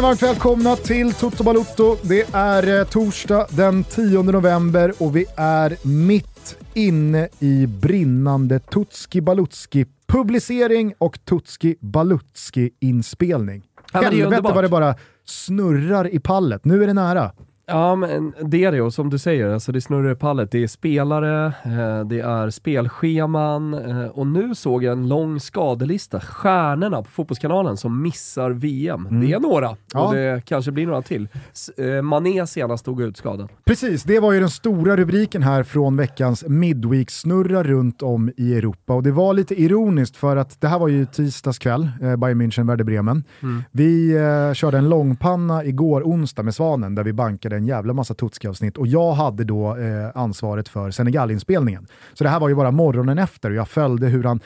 Känner varmt välkomna till Toto Balutto. Det är eh, torsdag den 10 november och vi är mitt inne i brinnande Tutski Balutski publicering och Tutski Balutski inspelning. Ja, Helvete vad det bara snurrar i pallet. Nu är det nära. Ja, men det är det och som du säger, alltså det snurrar i pallet. Det är spelare, eh, det är spelscheman eh, och nu såg jag en lång skadelista. Stjärnorna på Fotbollskanalen som missar VM. Det är några Ja. och det kanske blir några till. Eh, Mané senast tog ut skadan. Precis, det var ju den stora rubriken här från veckans Midweek-snurra runt om i Europa. Och det var lite ironiskt för att det här var ju tisdags kväll, eh, Bayern München, Werder Bremen. Vi eh, körde en långpanna igår onsdag med Svanen där vi bankade en jävla massa Tutski-avsnitt och jag hade då eh, ansvaret för Senegal-inspelningen. Så det här var ju bara morgonen efter och jag följde hur han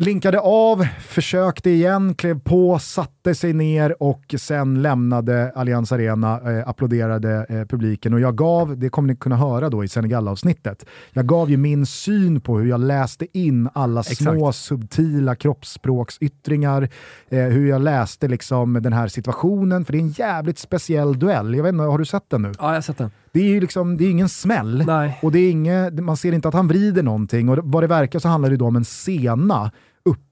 linkade av, försökte igen, klev på, satte sig ner och sen lämnade Allianz Arena, eh, applåderade eh, publiken och jag gav, det kommer ni kunna höra då i Senegal-avsnittet, jag gav ju min syn på hur jag läste in alla små subtila kroppsspråksyttringar, eh, hur jag läste liksom den här situationen, för det är en jävligt speciell duell. Jag vet inte, har du sett den nu? Ja, jag har sett den. Det är ju liksom, det är ingen smäll Nej. och det är inget, man ser inte att han vrider någonting och vad det verkar så handlar det då om en sena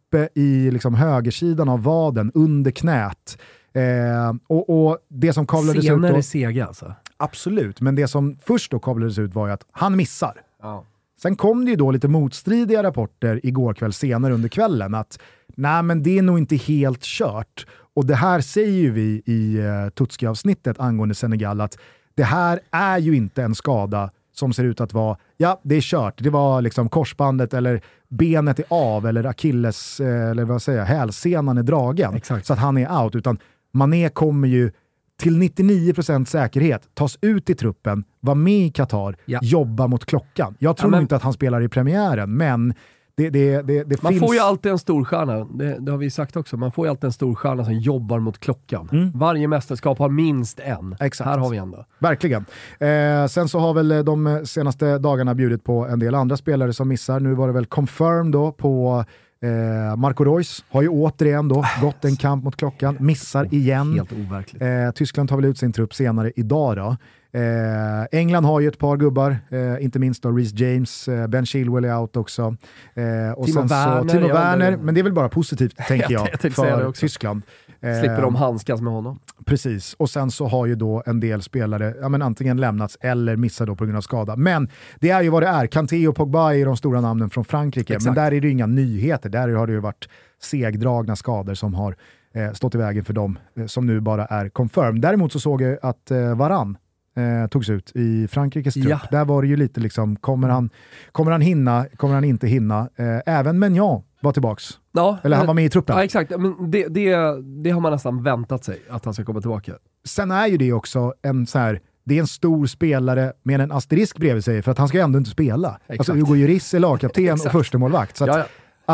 uppe i liksom högersidan av vaden, under knät. Eh, och, och det som kavlades ut Scener då, är sega alltså. absolut, men det som först då kavlades ut var ju att han missar. Ja. Sen kom det ju då lite motstridiga rapporter igår kväll senare under kvällen att nej men det är nog inte helt kört. Och det här säger ju vi i uh, Tutski-avsnittet angående Senegal att det här är ju inte en skada som ser ut att vara, ja det är kört, det var liksom korsbandet eller benet är av eller akilles, eh, eller vad säger jag, hälsenan är dragen. Exakt. Så att han är out. Utan Mané kommer ju till 99% säkerhet tas ut i truppen, vara med i Qatar, Ja. jobba mot klockan. Jag tror men- inte att han spelar i premiären, men det, det, det, Man finns... får ju alltid en storstjärna, det, det har vi sagt också, man får ju alltid en storstjärna som jobbar mot klockan. Varje mästerskap har minst en. Mm. Exakt. Här har vi en då. Verkligen. Eh, sen så har väl eh, de senaste dagarna bjudit på en del andra spelare som missar. Nu var det väl confirmed då på eh, Marco Reus. Har ju återigen då gått en kamp mot klockan, missar igen. Helt overkligt. Eh, Tyskland tar väl ut sin trupp senare idag då. Eh, England har ju ett par gubbar, eh, inte minst då Reece James, eh, Ben Chilwell är out också. Eh, och Timo sen Werner, så, Timo Werner, men det är väl bara positivt tänker Jag jag, för. Tyskland. Eh, Slipper de handskas med honom. Precis, och sen så har ju då en del spelare ja, men antingen lämnats eller missat då på grund av skada. Men det är ju vad det är. Kanté och Pogba är de stora namnen från Frankrike, Exakt. men där är det ju inga nyheter. Där har det ju varit segdragna skador som har eh, stått i vägen för dem som nu bara är confirmed. Däremot så såg jag att eh, Varann eh, togs ut i Frankrikes trupp. Ja. Där var det ju lite liksom, kommer han, kommer han hinna, kommer han inte hinna? Eh, även Menjan var tillbaks. Ja, Eller han var med i truppen. Ja, exakt. Men det, det, det har man nästan väntat sig, att han ska komma tillbaka. sen är ju det också en så här, det är en stor spelare med en asterisk bredvid sig för att han ska ändå inte spela. Alltså Hugo Lloris är lagkapten och Exakt. första målvakt. Så att, Ja, ja.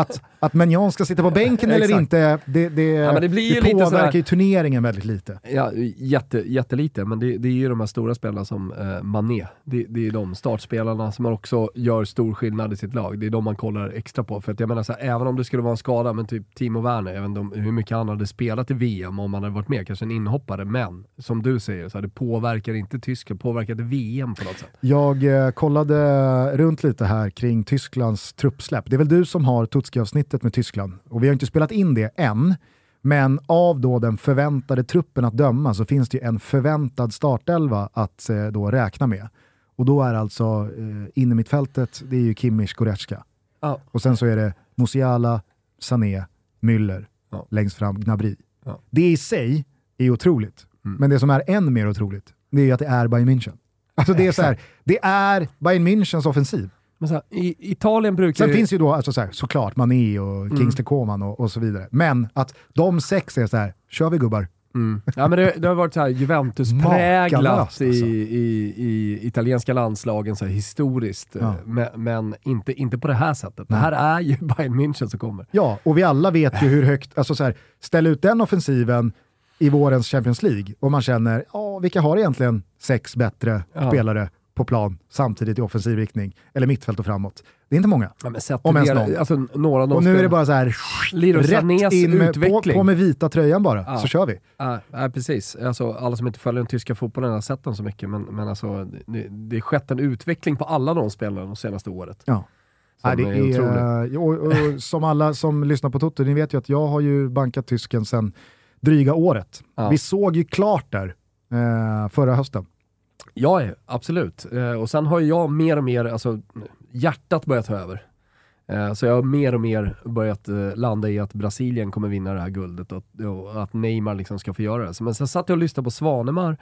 att, att Menjan ska sitta på bänken eller inte, det, det, Ja, det det påverkar sådär- ju turneringen väldigt lite. Ja, jätte, jättelite, men det, det är ju de här stora spelarna som eh, Mané. Det, det är de startspelarna som också gör stor skillnad i sitt lag. Det är de man kollar extra på. För att jag menar så här, även om det skulle vara en skada, men typ Timo Werner, jag vet inte om hur mycket han hade spelat i VM om han hade varit med, kanske en inhoppare, men som du säger, så här, det påverkar inte Tyskland, påverkar inte VM på något sätt. Jag eh, kollade runt lite här kring Tysklands truppsläpp. Det är väl du som har Tutski-avsnittet med Tyskland och vi har inte spelat in det än. Men av då den förväntade truppen att döma så finns det ju en förväntad startelva att eh, då räkna med. Och då är alltså eh, inne mittfältet, det är ju Kimmich Goretzka. Ja. Och sen så är det Musiala, Sané, Müller, Ja. längst fram Gnabry. Ja. Det i sig är otroligt. Men det som är än mer otroligt, det är ju att det är Bayern München. Alltså det är så här, det är Bayern Münchens offensiv. Men så här, i Italien brukar Sen ju- finns ju då alltså så här, såklart Mané och Kingsley Coman och, och så vidare. Men att de sex är så här, kör vi gubbar. Mm. Ja, men det, det har varit så här Juventus-präglat Makalöst, i, alltså. i, i italienska landslagen så historiskt, Ja. men, men inte, inte på det här sättet. Det här är ju Bayern München som kommer. Ja, och vi alla vet ju hur högt, alltså så här, ställ ut den offensiven i vårens Champions League och man känner, ja, vilka har egentligen sex bättre Ja. spelare på plan samtidigt i offensiv riktning, eller mittfält och framåt. Det är inte många. Ja, men Om ens någon. alltså, några Och nu är det bara så här, rätt in med, på, utveckling. på med vita tröjan bara, Ja. så kör vi. Ja, ja, precis. Alltså, alla som inte följer den tyska fotbollen har sett den så mycket, men, men alltså, det, det skett en utveckling på alla de spelarna de senaste året. Ja. Som Nej, det är är, och, och, som alla som lyssnar på Toto, ni vet ju att jag har ju bankat tysken sedan dryga året. Vi såg ju klart där eh, förra hösten. Ja, absolut. Eh, och sen har ju jag mer och mer, alltså hjärtat börjat ta över. Eh, så jag har mer och mer börjat eh, landa i att Brasilien kommer vinna det här guldet och, och att Neymar liksom ska få göra det. Men sen satt jag och lyssnade på Svanemar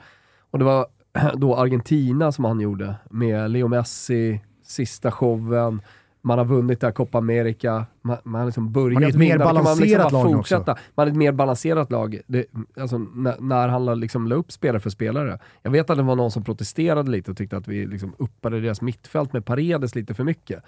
och det var då Argentina som han gjorde med Leo Messi, sista showen, man har vunnit där Copa America, man, man har liksom börjat Man är ett vinna, mer då kan man balanserat liksom lag också. Man är ett mer balanserat lag. Det, alltså, när, när han liksom la upp spelare för spelare. Jag vet att det var någon som protesterade lite och tyckte att vi liksom uppade deras mittfält med Paredes lite för mycket.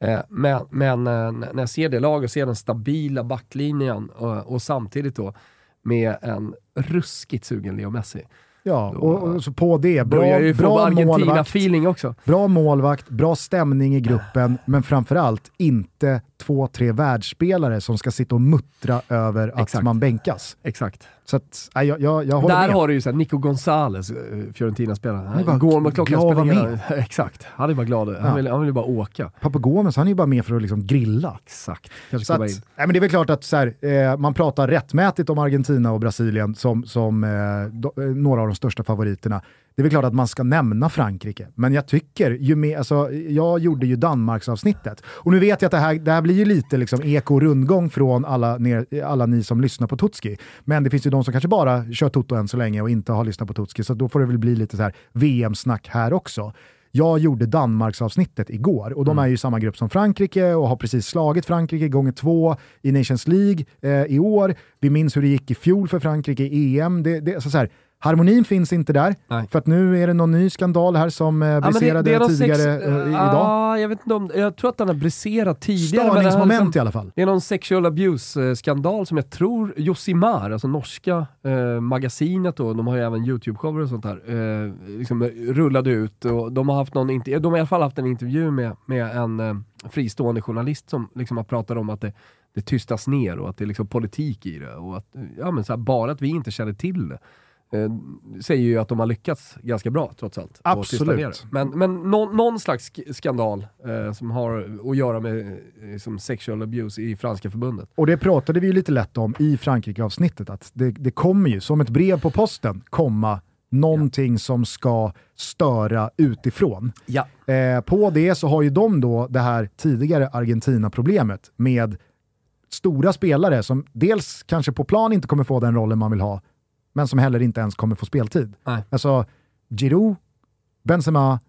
Eh, men men eh, när jag ser det laget och ser den stabila backlinjen och, och samtidigt då med en ruskigt sugen Leo Messi. Ja, och, och så på det, bra, Börjar ju bra målvakt, Argentina-feeling också. bra målvakt, bra stämning i gruppen, men framförallt inte två, tre världsspelare som ska sitta och muttra över att Exakt. man bänkas. Exakt. Så att, nej, jag, jag, jag Där med. har du ju såhär Nico Gonzales, eh, Fiorentina-spelaren. bara Han går med klockan glad spelar Exakt, han är bara glad. Han Ja. vill, han vill bara åka. Pappa Gomes, han är ju bara med för att liksom grilla. Exakt. Kanske Så att, in. nej, men det är väl klart att så här, eh, man pratar rättmätigt om Argentina och Brasilien som, som eh, do, eh, några av de största favoriterna. Det är väl klart att man ska nämna Frankrike, men jag tycker, ju mer, alltså, jag gjorde ju Danmarksavsnittet. Och nu vet jag att det här, det här blir ju lite liksom eko rundgång från alla, ner, alla ni som lyssnar på Tutski. Men det finns ju de som kanske bara kör Toto än så länge och inte har lyssnat på Tutski, så då får det väl bli lite så här VM-snack här också. Jag gjorde Danmarksavsnittet igår och de är ju i samma grupp som Frankrike och har precis slagit Frankrike gånger två i Nations League eh, i år. Vi minns hur det gick i fjol för Frankrike i EM. Det, det, alltså så här, harmonin finns inte där, Nej. för att nu är det någon ny skandal här som eh, briserade de tidigare sex- eh, idag. Ah, jag, vet inte om, jag tror att den har briserat tidigare. har Störningsmoment liksom- i alla fall. Det är någon sexual abuse-skandal som jag tror Josimar, alltså norska eh, magasinet då, de har ju även YouTube-shower och sånt där, eh, liksom rullade ut och de har haft någon de har i alla fall haft en intervju med, med en eh, fristående journalist som liksom har pratat om att det, det tystas ner och att det är liksom politik i det och att, ja men så här, bara att vi inte känner till det. Eh, säger ju att de har lyckats ganska bra trots allt. Absolut. Men, men någon, någon slags sk- skandal eh, som har att göra med eh, som sexual abuse i franska förbundet. Och det pratade vi ju lite lätt om i Frankrike-avsnittet, att det, det kommer ju som ett brev på posten komma någonting som ska störa utifrån. Ja. Eh, på det så har ju de då det här tidigare Argentina-problemet med stora spelare som dels kanske på plan inte kommer få den rollen man vill ha, men som heller inte ens kommer få speltid. Nej. Alltså Giroud, Benzema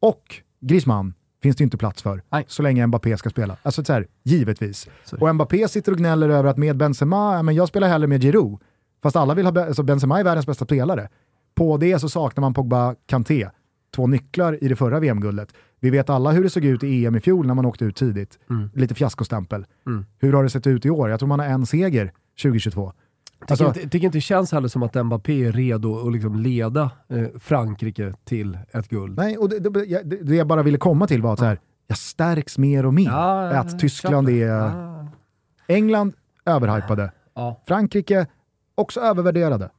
och Griezmann finns det inte plats för Nej. så länge Mbappé ska spela. Alltså så här, givetvis. Så. Och Mbappé sitter och gnäller över att med Benzema, men jag spelar hellre med Giroud. Fast alla vill ha, Be- alltså Benzema är världens bästa spelare. På det så saknar man Pogba Kanté, två nycklar i det förra VM-guldet. Vi vet alla hur det såg ut i EM i fjol när man åkte ut tidigt. Mm. Lite fiaskostämpel. Mm. Hur har det sett ut i år? Jag tror man har en seger 2022. Tycker, Alltså- inte, tycker inte det känns heller som att Mbappé är redo att liksom leda eh, Frankrike till ett guld. Nej, och det, det, jag- det, jag bara ville komma till var att så här, jag stärks mer och mer. Ja, ja, att ja, Tyskland köper. är... Ah. England, överhypade. Ja, Frankrike, också övervärderade.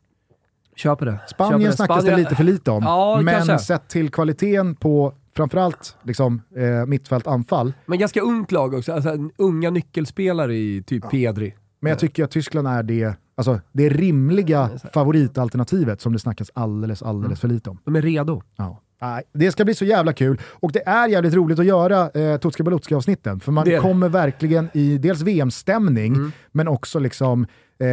köper det. köper Spanien det. snackas det lite för lite om, Ja, men kanske. sett till kvaliteten på framförallt liksom, eh, mittfält anfall. Men ganska ungt lag också, alltså, unga nyckelspelare i typ Pedri. Men jag tycker att Tyskland är det, alltså, det rimliga favoritalternativet som det snackas alldeles, alldeles för lite om. De är redo. Ja. Det ska bli så jävla kul och det är jävligt roligt att göra eh, Tutska Balutska avsnitten för man Det det. kommer verkligen i dels VM-stämning Mm. men också liksom eh,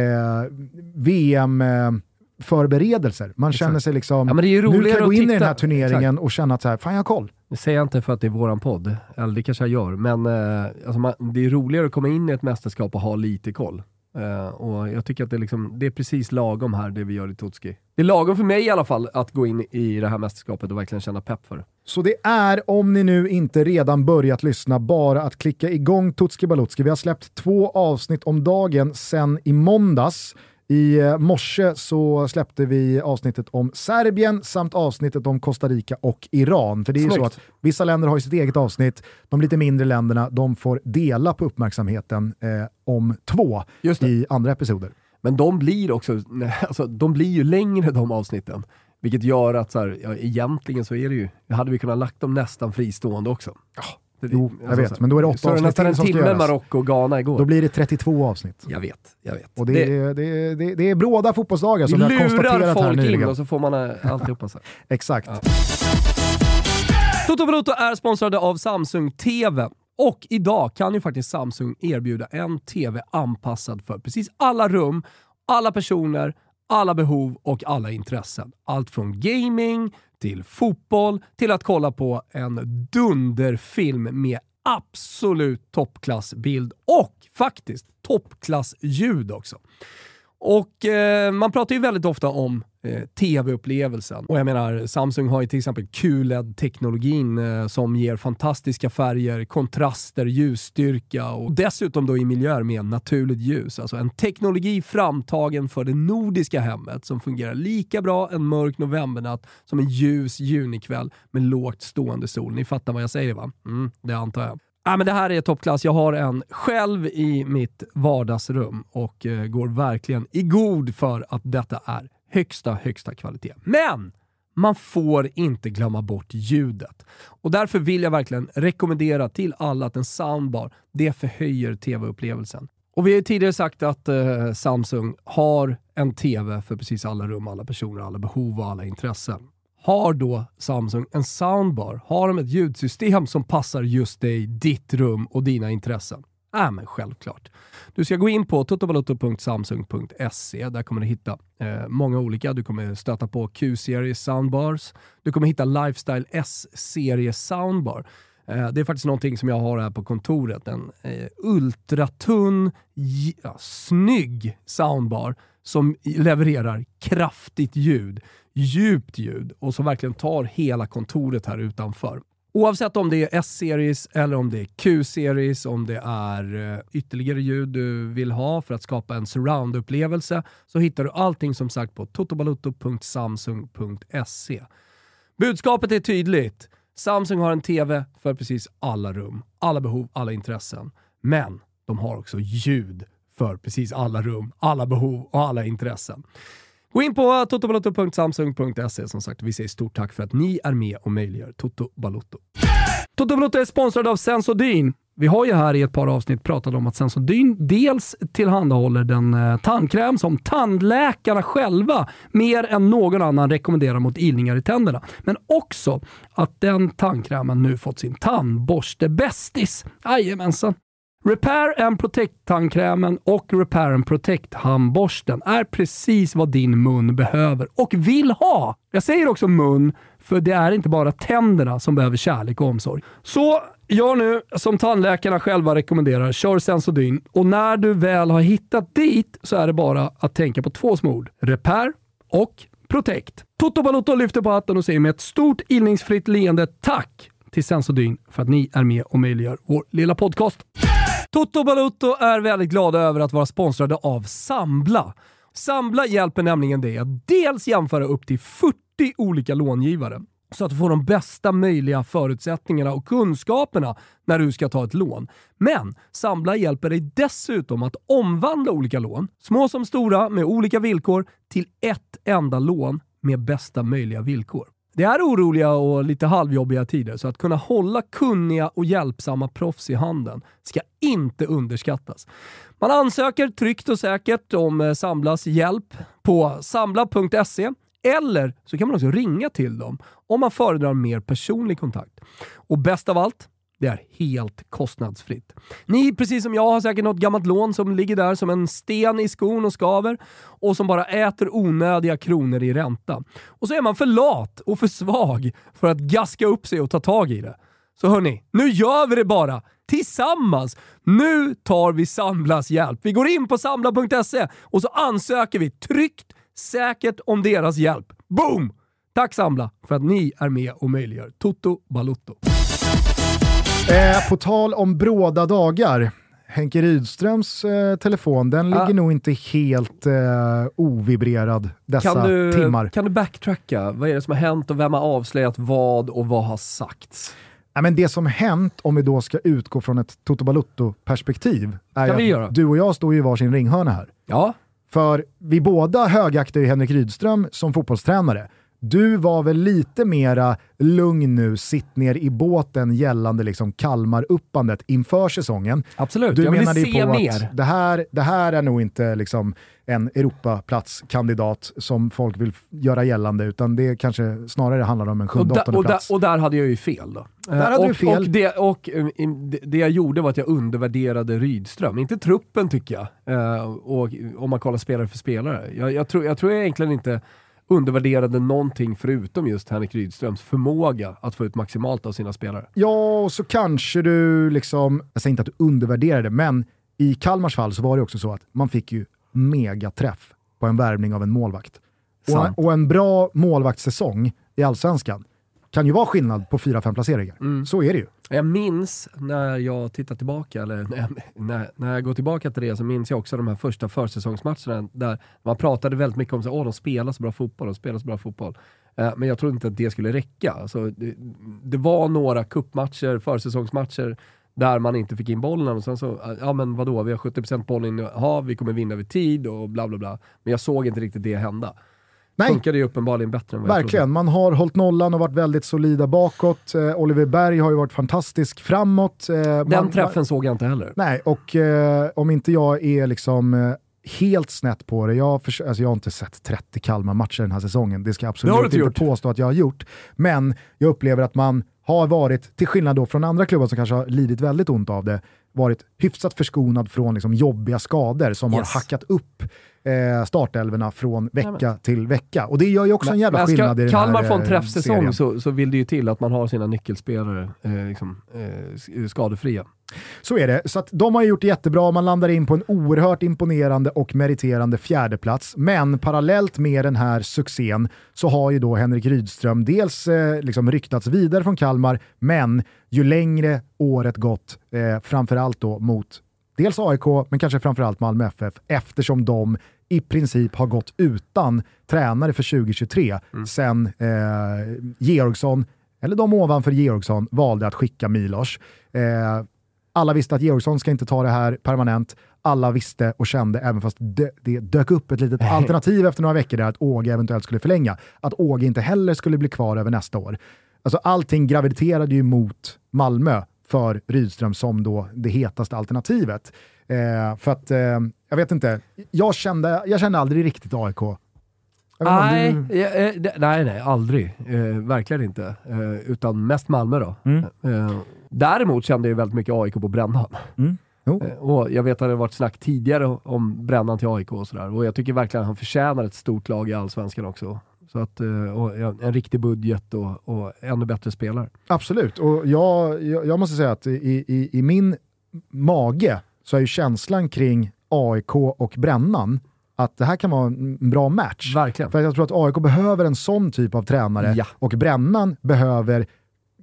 VM-förberedelser. Man känner sig liksom, Ja, nu kan jag gå in i titta- den här turneringen och känna att så här, fan jag har koll. Det säger jag inte för att det är våran podd, eller det kanske jag gör, men eh, alltså man, det är roligare att komma in i ett mästerskap och ha lite koll. Uh, och jag tycker att det är, liksom, det är precis lagom här, det vi gör i Totski. Det är lagom för mig i alla fall att gå in i det här mästerskapet och verkligen känna pepp för det. Så det är, om ni nu inte redan börjat lyssna, bara att klicka igång Tutski Balutski. Vi har släppt två avsnitt om dagen sen i måndags i eh, morse så släppte vi avsnittet om Serbien samt avsnittet om Costa Rica och Iran. För det är ju så att vissa länder har ju sitt eget avsnitt, de lite mindre länderna de får dela på uppmärksamheten eh, om två i andra episoder. Men de blir också, alltså, de blir ju längre de avsnitten. Vilket gör att så här, ja, egentligen så är det ju, hade vi kunnat lagt dem nästan fristående också. Ja. Jo, jag alltså, vet, men då är det åtta avsnitt nästan en timme Marocko och Ghana igår. Då blir det 32 avsnitt. Jag vet, jag vet. Och det, det, är, det, är, det, är, det är bråda fotbollsdagar som vi har konstaterat här nyligen. folk in och så får man äh, alltihopa. Så. Exakt. Ja. Toto Valuto är sponsrade av Samsung TV. Och idag kan ju faktiskt Samsung erbjuda en TV anpassad för precis alla rum, alla personer, alla behov och alla intressen. Allt från gaming till fotboll till att kolla på en dunderfilm med absolut toppklassbild och faktiskt toppklassljud också. Och eh, Man pratar ju väldigt ofta om eh, tv-upplevelsen. Och jag menar, Samsung har ju till exempel QLED-teknologin eh, som ger fantastiska färger, kontraster, ljusstyrka och dessutom då i miljöer med naturligt ljus. Alltså en teknologi framtagen för det nordiska hemmet som fungerar lika bra en mörk novembernatt som en ljus junikväll med lågt stående sol. Ni fattar vad jag säger va? Mm, det antar jag. Ah, men det här är toppklass. Jag har en själv i mitt vardagsrum och eh, går verkligen i god för att detta är högsta, högsta kvalitet. Men man får inte glömma bort ljudet. Och därför vill jag verkligen rekommendera till alla att en soundbar, det förhöjer tv-upplevelsen. Och vi har ju tidigare sagt att eh, Samsung har en TV för precis alla rum, alla personer, alla behov och alla intressen. Har då Samsung en soundbar? Har de ett ljudsystem som passar just dig, ditt rum och dina intressen? Ja, men självklart. Du ska gå in på totobalotto.samsung.se. Där kommer du hitta eh, många olika. Du kommer stöta på Q-serie soundbars. Du kommer hitta Lifestyle S-serie soundbar. Eh, det är faktiskt någonting som jag har här på kontoret. En eh, ultratunn, ja, snygg soundbar som levererar kraftigt ljud djupt ljud och som verkligen tar hela kontoret här utanför. Oavsett om det är S-series eller om det är Q-series, om det är eh, ytterligare ljud du vill ha för att skapa en surround-upplevelse så hittar du allting som sagt på totobaluto.samsung.se. Budskapet är tydligt. Samsung har en TV för precis alla rum, alla behov, alla intressen. Men de har också ljud för precis alla rum, alla behov och alla intressen. Gå in på totobalotto.samsung.se som sagt. Vi säger stort tack för att ni är med och möjliggör Toto Balotto. Toto Balotto är sponsrad av Sensodyne. Vi har ju här i ett par avsnitt pratat om att Sensodyne dels tillhandahåller den eh, tandkräm som tandläkarna själva mer än någon annan rekommenderar mot ilningar i tänderna. Men också att den tandkrämen nu fått sin tandborste-bästis. Jajamensan! Repair and Protect-tandkrämen och Repair and Protect-handborsten är precis vad din mun behöver och vill ha. Jag säger också mun, för det är inte bara tänderna som behöver kärlek och omsorg. Så gör nu som tandläkarna själva rekommenderar, kör Sensodyne och när du väl har hittat dit så är det bara att tänka på två små ord. Repair och Protect. Toto Balotto lyfter på hatten och säger med ett stort illningsfritt leende tack till Sensodyne för att ni är med och möjliggör vår lilla podcast. Toto Balutto är väldigt glada över att vara sponsrade av Sambla. Sambla hjälper nämligen dig att dels jämföra upp till 40 olika långivare så att du får de bästa möjliga förutsättningarna och kunskaperna när du ska ta ett lån. Men Sambla hjälper dig dessutom att omvandla olika lån, små som stora med olika villkor, till ett enda lån med bästa möjliga villkor. Det är oroliga och lite halvjobbiga tider, så att kunna hålla kunniga och hjälpsamma proffs i handen ska inte underskattas. Man ansöker tryggt och säkert om eh, Samblas hjälp på sambla.se eller så kan man också ringa till dem om man föredrar mer personlig kontakt. Och bäst av allt, det är helt kostnadsfritt. Ni, precis som jag, har säkert något gammalt lån som ligger där som en sten i skon och skaver och som bara äter onödiga kronor i ränta. Och så är man för lat och för svag för att gaska upp sig och ta tag i det. Så hörni, nu gör vi det bara! Tillsammans! Nu tar vi Samblas hjälp. Vi går in på samla.se och så ansöker vi tryggt, säkert om deras hjälp. Boom! Tack Sambla för att ni är med och möjliggör Toto Balutto. Eh, på tal om bråda dagar. Henke Rydströms eh, telefon, den Ah. ligger nog inte helt eh, ovibrerad dessa Kan du, timmar. kan du backtracka? Vad är det som har hänt och vem har avslöjat vad och vad har sagts? Ja, men det som hänt, om vi då ska utgå från ett Toto Balutto-perspektiv, är Kan vi att du och jag står ju i varsin ringhörna här. Ja, För vi båda högaktar ju Henrik Rydström som fotbollstränare. Du var väl lite mera lugn nu, sitt ner i båten gällande liksom Kalmar-uppandet inför säsongen. absolut. Du jag menade ju på mer. att det här, det här är nog inte liksom en Europaplatskandidat som folk vill göra gällande, utan det kanske snarare handlar om en Och, sjunde, åttonde och, plats. och där hade jag ju fel då. Där hade och, du fel. Och, det, och eh, det- jag gjorde var att jag undervärderade Rydström. Inte truppen tycker jag, eh, och, om man kollar spelare för spelare. Jag, jag, tror, jag tror egentligen inte undervärderade någonting förutom just Henrik Rydströms förmåga att få ut maximalt av sina spelare. Ja, och så kanske du liksom, jag säger inte att du undervärderade, men i Kalmars fall så var det också så att man fick ju megaträff på en värvning av en målvakt. Och, och en bra målvaktssäsong i Allsvenskan kan ju vara skillnad på 4-5 placeringar. Mm. Så är det ju. Jag minns när jag tittar tillbaka, eller när jag, när, när jag går tillbaka till det, så minns jag också de här första försäsongsmatcherna där man pratade väldigt mycket om att de spelar så bra fotboll, de spelar så bra fotboll. Eh, men jag trodde inte att det skulle räcka. Alltså, det, det var några kuppmatcher, försäsongsmatcher, där man inte fick in bollen och sen så, eh, ja men vadå, vi har 70% bollinnehav, vi kommer vinna över tid och bla bla bla. Men jag såg inte riktigt det hända. Nej, Funkade ju uppenbarligen bättre än vad jag verkligen. Man har hållit nollan och varit väldigt solida bakåt. Eh, Oliver Berg har ju varit fantastisk framåt. Eh. Den man- träffen såg jag inte heller. Nej, och eh, om inte jag är liksom eh, helt snett på det, jag, förs- alltså jag har inte sett 30 Kalmar-matcher den här säsongen, det ska jag absolut inte inte gjort. påstå att jag har gjort. Men jag upplever att man har varit, till skillnad då från andra klubbar som kanske har lidit väldigt ont av det, varit hyfsat förskonad från liksom jobbiga skador som Yes. har hackat upp eh, startelverna från vecka Nej, till vecka. Och det gör ju också en jävla Men skillnad i den Kalmar här få en eh, träffsäsong så, så vill det ju till att man har sina nyckelspelare eh, liksom, eh, s- skadefria. Så är det. Så att de har gjort det jättebra, man landar in på en oerhört imponerande och meriterande fjärdeplats. Men parallellt med den här succén så har ju då Henrik Rydström dels eh, liksom ryktats vidare från Kalmar, men ju längre året gått, eh, framförallt då mot dels AIK, men kanske framförallt Malmö FF, eftersom de i princip har gått utan tränare för 2023 sen eh, Georgsson, eller de ovanför Georgsson, valde att skicka Milos. Eh, alla visste att Georgsson ska inte ta det här permanent. Alla visste och kände, även fast det, det dök upp ett litet alternativ efter några veckor där att Åge eventuellt skulle förlänga, att Åge inte heller skulle bli kvar över nästa år. Alltså allting graviterade ju mot Malmö för Rydström som då det hetaste alternativet. Eh, för att, eh, jag vet inte, jag kände, jag kände aldrig riktigt AIK. Nej, du- eh, nej, nej, aldrig. Eh, verkligen inte. Eh, utan mest Malmö då. Mm. Eh, däremot kände jag väldigt mycket AIK på Brännan. Mm. Eh, och jag vet att det har varit snack tidigare om Brännan till AIK och sådär. Och jag tycker verkligen att han förtjänar ett stort lag i Allsvenskan också. Så att, eh, en riktig budget och, och ännu bättre spelare. Absolut, och jag, jag, jag måste säga att i, i, i min mage så är ju känslan kring AIK och Brännan att det här kan vara en bra match. Verkligen. För jag tror att AIK behöver en sån typ av tränare Ja. och Brännan behöver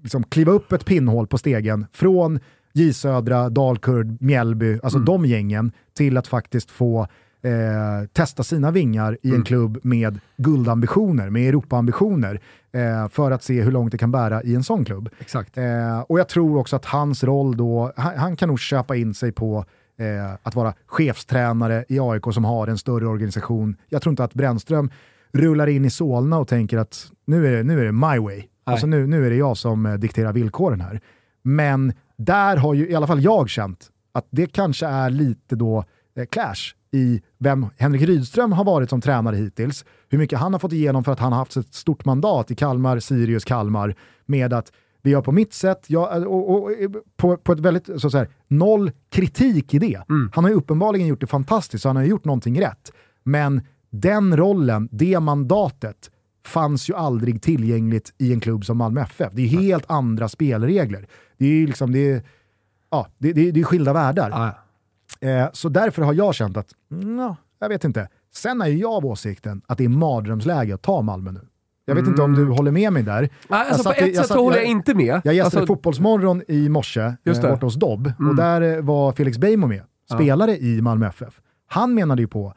liksom kliva upp ett pinnhål på stegen från J Södra, Dalkurd, Mjällby, alltså de gängen, till att faktiskt få eh, testa sina vingar i en klubb med guldambitioner, med Europaambitioner, eh, för att se hur långt det kan bära i en sån klubb. Exakt. Eh, och jag tror också att hans roll då, han, han kan nog köpa in sig på eh, att vara chefstränare i AIK som har en större organisation. Jag tror inte att Brännström rullar in i Solna och tänker att nu är det, nu är det my way. Alltså nu, nu är det jag som eh, dikterar villkoren här. Men där har ju i alla fall jag känt att det kanske är lite då clash i vem Henrik Rydström har varit som tränare hittills, hur mycket han har fått igenom för att han har haft ett stort mandat i Kalmar, Sirius, Kalmar, med att vi gör på mitt sätt, jag, och, och, och, på, på ett väldigt, så att säga, noll kritik i det. Han har ju uppenbarligen gjort det fantastiskt, så han har ju gjort någonting rätt. Men den rollen, det mandatet, fanns ju aldrig tillgängligt i en klubb som Malmö FF. Det är helt andra spelregler. Det är ju liksom, det är, ja, det, det, det är skilda världar. Ah, Eh, så därför har jag känt att, mm, ja, jag vet inte. Sen är jag av åsikten att det är mardrömsläge att ta Malmö nu. Jag vet inte om du håller med mig där. Nej, alltså Jag på satt i- ett jag sätt satt- håller jag jag- inte med. Jag gästade alltså, Fotbollsmorgon i morse Just eh, det. borta hos Dobb och Mm. där eh, var Felix Beijmo med, spelare i Malmö FF. Han menade ju på,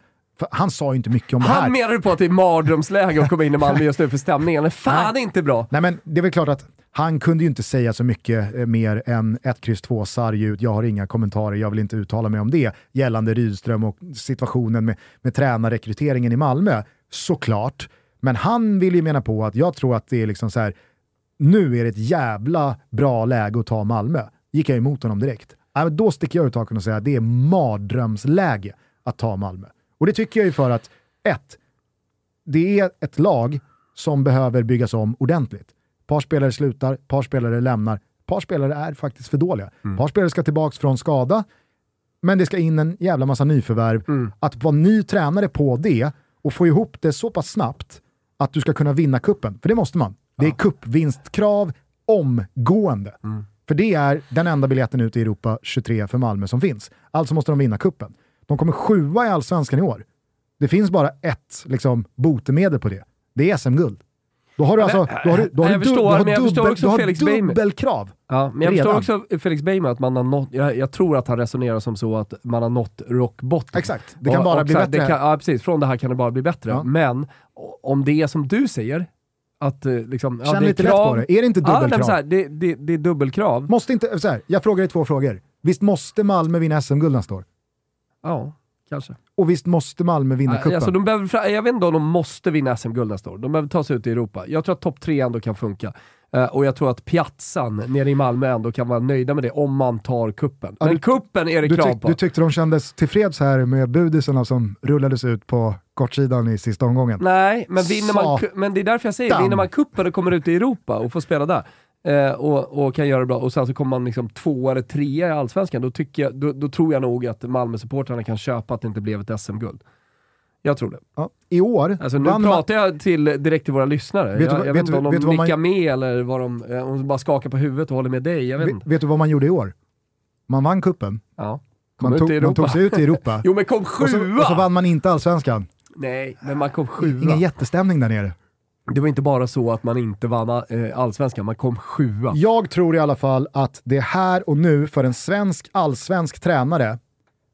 han sa ju inte mycket om det här. han menar du på att det är mardrömsläge att komma in i Malmö just nu för stämningen är fan inte bra. Nej men det är väl klart att han kunde ju inte säga så mycket eh, mer än 1, kryss, 2 sarg ut. Jag har inga kommentarer, jag vill inte uttala mig om det gällande Rydström och situationen med, med tränarrekryteringen i Malmö. Såklart. Men han vill ju mena på att jag tror att det är liksom så här, nu är det ett jävla bra läge att ta Malmö. Gick jag emot honom direkt. Då sticker jag ut hakan och säger att det är mardrömsläge att ta Malmö. Och det tycker jag ju för att, ett, det är ett lag som behöver byggas om ordentligt. Par spelare slutar, par spelare lämnar, par spelare är faktiskt för dåliga. Ett par spelare ska tillbaka från skada, men det ska in en jävla massa nyförvärv. Att vara ny tränare på det och få ihop det så pass snabbt att du ska kunna vinna kuppen. för det måste man. Det är cupvinstkrav omgående. För det är den enda biljetten ut i Europa 23 för Malmö som finns. Alltså måste de vinna kuppen. De kommer sjua i Allsvenskan i år. Det finns bara ett liksom, botemedel på det. Det är SM-guld. Då har du alltså då har du, då har jag förstår, du har men jag förstår också Felix dubbelkrav. Ja, men jag Redan. förstår också Felix Beijmo att man har nått, jag, jag tror att han resonerar som så att man har nått rock bottom. Exakt, det kan bara bli så här, bättre. Kan, ja, precis. Från det här kan det bara bli bättre. Ja. Men om det är som du säger, att eh, liksom, ja, Känn det är lite lätt krav. på det. Är det inte Ja, dubbelkrav? så här, det, det, det är dubbelkrav. Måste inte, så här, jag frågar dig två frågor. Visst måste Malmö vinna SM-guld nästa år? Ja, kanske. Och visst måste Malmö vinna cupen? Alltså, de behöver, jag vet inte om de måste vinna SM-guld nästa år. De behöver ta sig ut i Europa. Jag tror att topp tre ändå kan funka. Eh, och jag tror att Piazzan nere i Malmö ändå kan vara nöjda med det om man tar kuppen. Ja, Men kuppen är det du, krav på. du tyckte de kändes tillfreds här med budisarna som rullades ut på kortsidan i sista omgången? Nej, men, vinner man, men det är därför jag säger, vinner man kuppen och kommer ut i Europa och får spela där, eh, och, och kan göra det bra, och sen så kommer man liksom två eller trea i Allsvenskan, då, tycker jag, då, då tror jag nog att Malmö-supportrarna kan köpa att det inte blev ett SM-guld. Jag tror det. Ja. I år Alltså nu pratar jag till, direkt till våra lyssnare. Vet jag vet vet inte om de vad man- nickar med eller vad de, eh, om de bara skakar på huvudet och håller med dig. Jag vet Vet, vet du vad man gjorde i år? Man vann kuppen. Ja. Man tog, man tog sig ut i Europa. Jo men kom och, så, sjua! och så vann man inte allsvenskan. Nej, men man kom sjua. Ingen jättestämning där nere. Det var inte bara så att man inte vann eh, allsvenskan, man kom sjua. Jag tror i alla fall att det här och nu för en svensk allsvensk tränare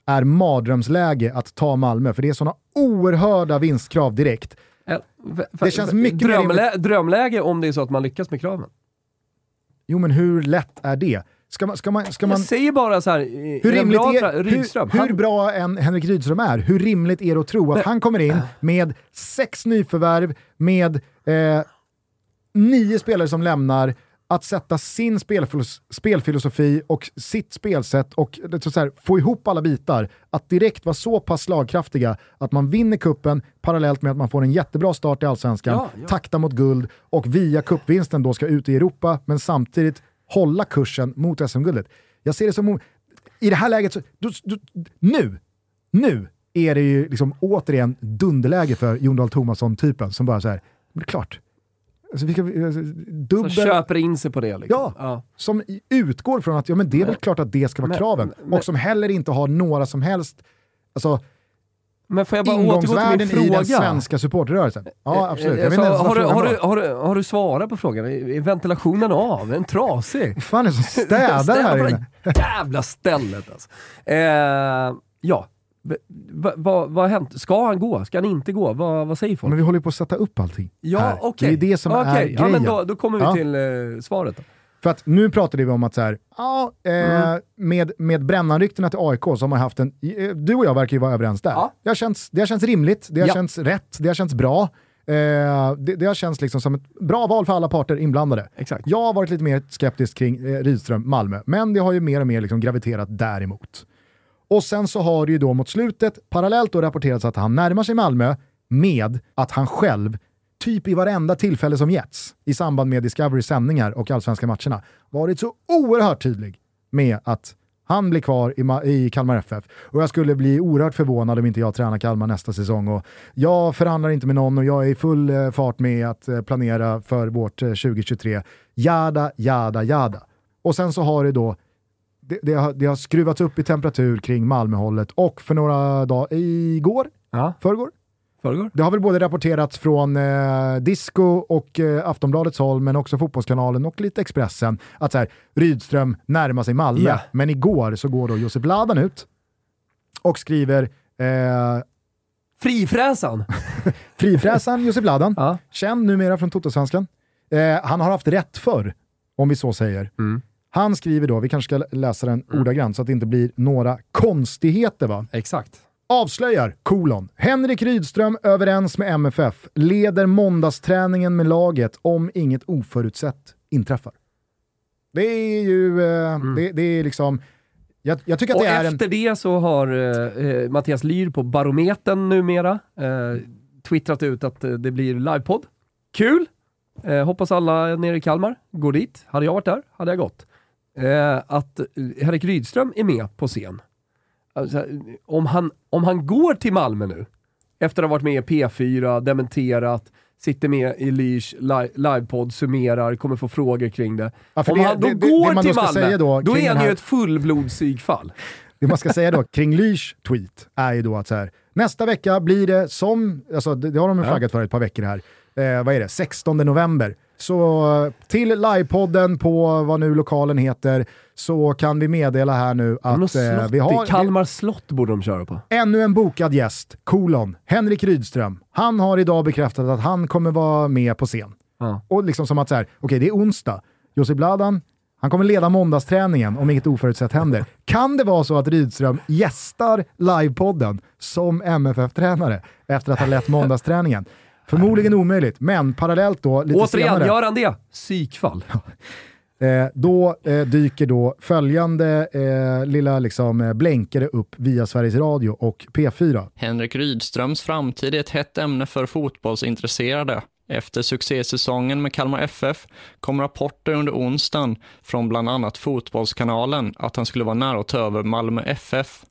är mardrömsläge att ta Malmö, för det är sådana oerhörda vinstkrav direkt. Eh, Det känns mycket mer drömlä drömläge om det är så att man lyckas med kraven. Jo men hur lätt är det? Ska man, ska man, ska man, Jag säger bara så här, hur rimligt bra är, Rydström, hur, hur bra än Henrik Rydström är, hur rimligt är det att tro att han kommer in med sex nyförvärv, med eh, nio spelare som lämnar, att sätta sin spelfilos- spelfilosofi och sitt spelsätt och så här, få ihop alla bitar, att direkt vara så pass slagkraftiga att man vinner kuppen parallellt med att man får en jättebra start i Allsvenskan, Ja, ja. takta mot guld och via cupvinsten då ska ut i Europa, men samtidigt hålla kursen mot SM-guldet. Jag ser det som, om- i det här läget, så, du, du, nu, nu är det ju liksom återigen dunderläge för Jon Dahl Tomasson-typen som bara så här, det är klart, alltså, vi ska, alltså, som dubbel, köper in sig på det. Liksom. Ja. Ja. som utgår från att ja, men det är väl Men- klart att det ska vara men- kraven. men- och som heller inte har några som helst alltså, Men får jag bara återgå till ingångsvärden min i fråga? den svenska supporterrörelsen. Ja, absolut. Jag inte ens har, du, har, du, har, du, har du svarat på frågan? Är ventilationen av? Är den trasig? Vad fan är det som städar här inne? jävla stället alltså. Eh, ja, V- va- vad vad har hänt? Ska han gå? Ska han inte gå? Vad, vad säger folk? Men vi håller på att sätta upp allting. ja, okej. Det är det som är Okej, grejen. Ja, men då, då kommer vi Ja. till eh, svaret. Då. För att nu pratade vi om att så här, ja, eh, Mm. med, med brännanryktena till AIK så har haft en, eh, du och jag verkar ju vara överens där. Ja. Det, har känts, det har känts rimligt, det har Ja. känts rätt, det har känts bra. Eh, det, det har känts liksom som ett bra val för alla parter inblandade. Exakt. Jag har varit lite mer skeptisk kring eh, Rydström, Malmö, men det har ju mer och mer liksom graviterat däremot. Och sen så har det ju då mot slutet parallellt då rapporterats att han närmar sig Malmö med att han själv, typ i varenda tillfälle som getts i samband med Discoverys sändningar och allsvenska matcherna, varit så oerhört tydlig med att han blir kvar i, Ma- i Kalmar FF och jag skulle bli oerhört förvånad om inte jag tränar Kalmar nästa säsong. Och jag förhandlar inte med någon och jag är i full eh, fart med att eh, planera för vårt eh, 2023. Jada, jada, jada. Och sen så har det då det, det, har, det har skruvats upp i temperatur kring Malmöhållet och för några dagar, igår, Ja. förrgår, Förrgår? Det har väl både rapporterats från eh, Disco och eh, Aftonbladets håll, men också Fotbollskanalen och lite Expressen, att så här, Rydström närmar sig Malmö. Ja. Men igår så går då Josip Ladan ut och skriver eh, Frifräsan! Frifräsaren Josip Ladan, Ja. känd numera från Totosvenskan. Eh, han har haft rätt förr, om vi så säger. Mm. Han skriver då, vi kanske ska läsa den ordagrant så att det inte blir några konstigheter va. Exakt. Avslöjar, kolon. Henrik Rydström överens med MFF, leder måndagsträningen med laget om inget oförutsett inträffar. Det är ju, eh, det, det är liksom, jag, jag tycker att Och det är en... efter det så har eh, eh, Mattias Lyr på Barometern numera eh, twittrat ut att eh, det blir livepodd. Kul! Eh, hoppas alla nere i Kalmar går dit. Hade jag varit där hade jag gått. Eh, att Henrik Rydström är med på scen. Alltså, om, han, om han går till Malmö nu, efter att ha varit med i P4, dementerat, sitter med i Lyrs li- livepodd, summerar, kommer få frågor kring det. Ja, om det- han då det- går det till då Malmö, då då, är han ju här- ett fullblodspsykfall. Det man ska säga då kring Lyrs tweet är ju då att så här, nästa vecka blir det som, alltså det, har de ju flaggat för ett par veckor här, eh, vad är det, 16 november. Så eh, till livepodden på vad nu lokalen heter så kan vi meddela här nu att eh, vi har Kalmar slott borde de köra på. ännu en bokad gäst, kolon, Henrik Rydström. Han har idag bekräftat att han kommer vara med på scen. Ja. Och liksom som att så här, okej det är onsdag, Josip Bladan, han kommer leda måndagsträningen om inget oförutsett händer. Kan det vara så att Rydström gästar livepodden som MFF-tränare efter att ha lett måndagsträningen? Förmodligen omöjligt, men parallellt då, lite Återigen, senare, gör han det? Psykfall. eh, då eh, dyker då följande eh, lilla liksom, eh, blänkare upp via Sveriges Radio och P4. Henrik Rydströms framtid är ett hett ämne för fotbollsintresserade. Efter succésäsongen med Kalmar FF kom rapporter under onsdagen från bland annat Fotbollskanalen att han skulle vara nära att ta över Malmö FF.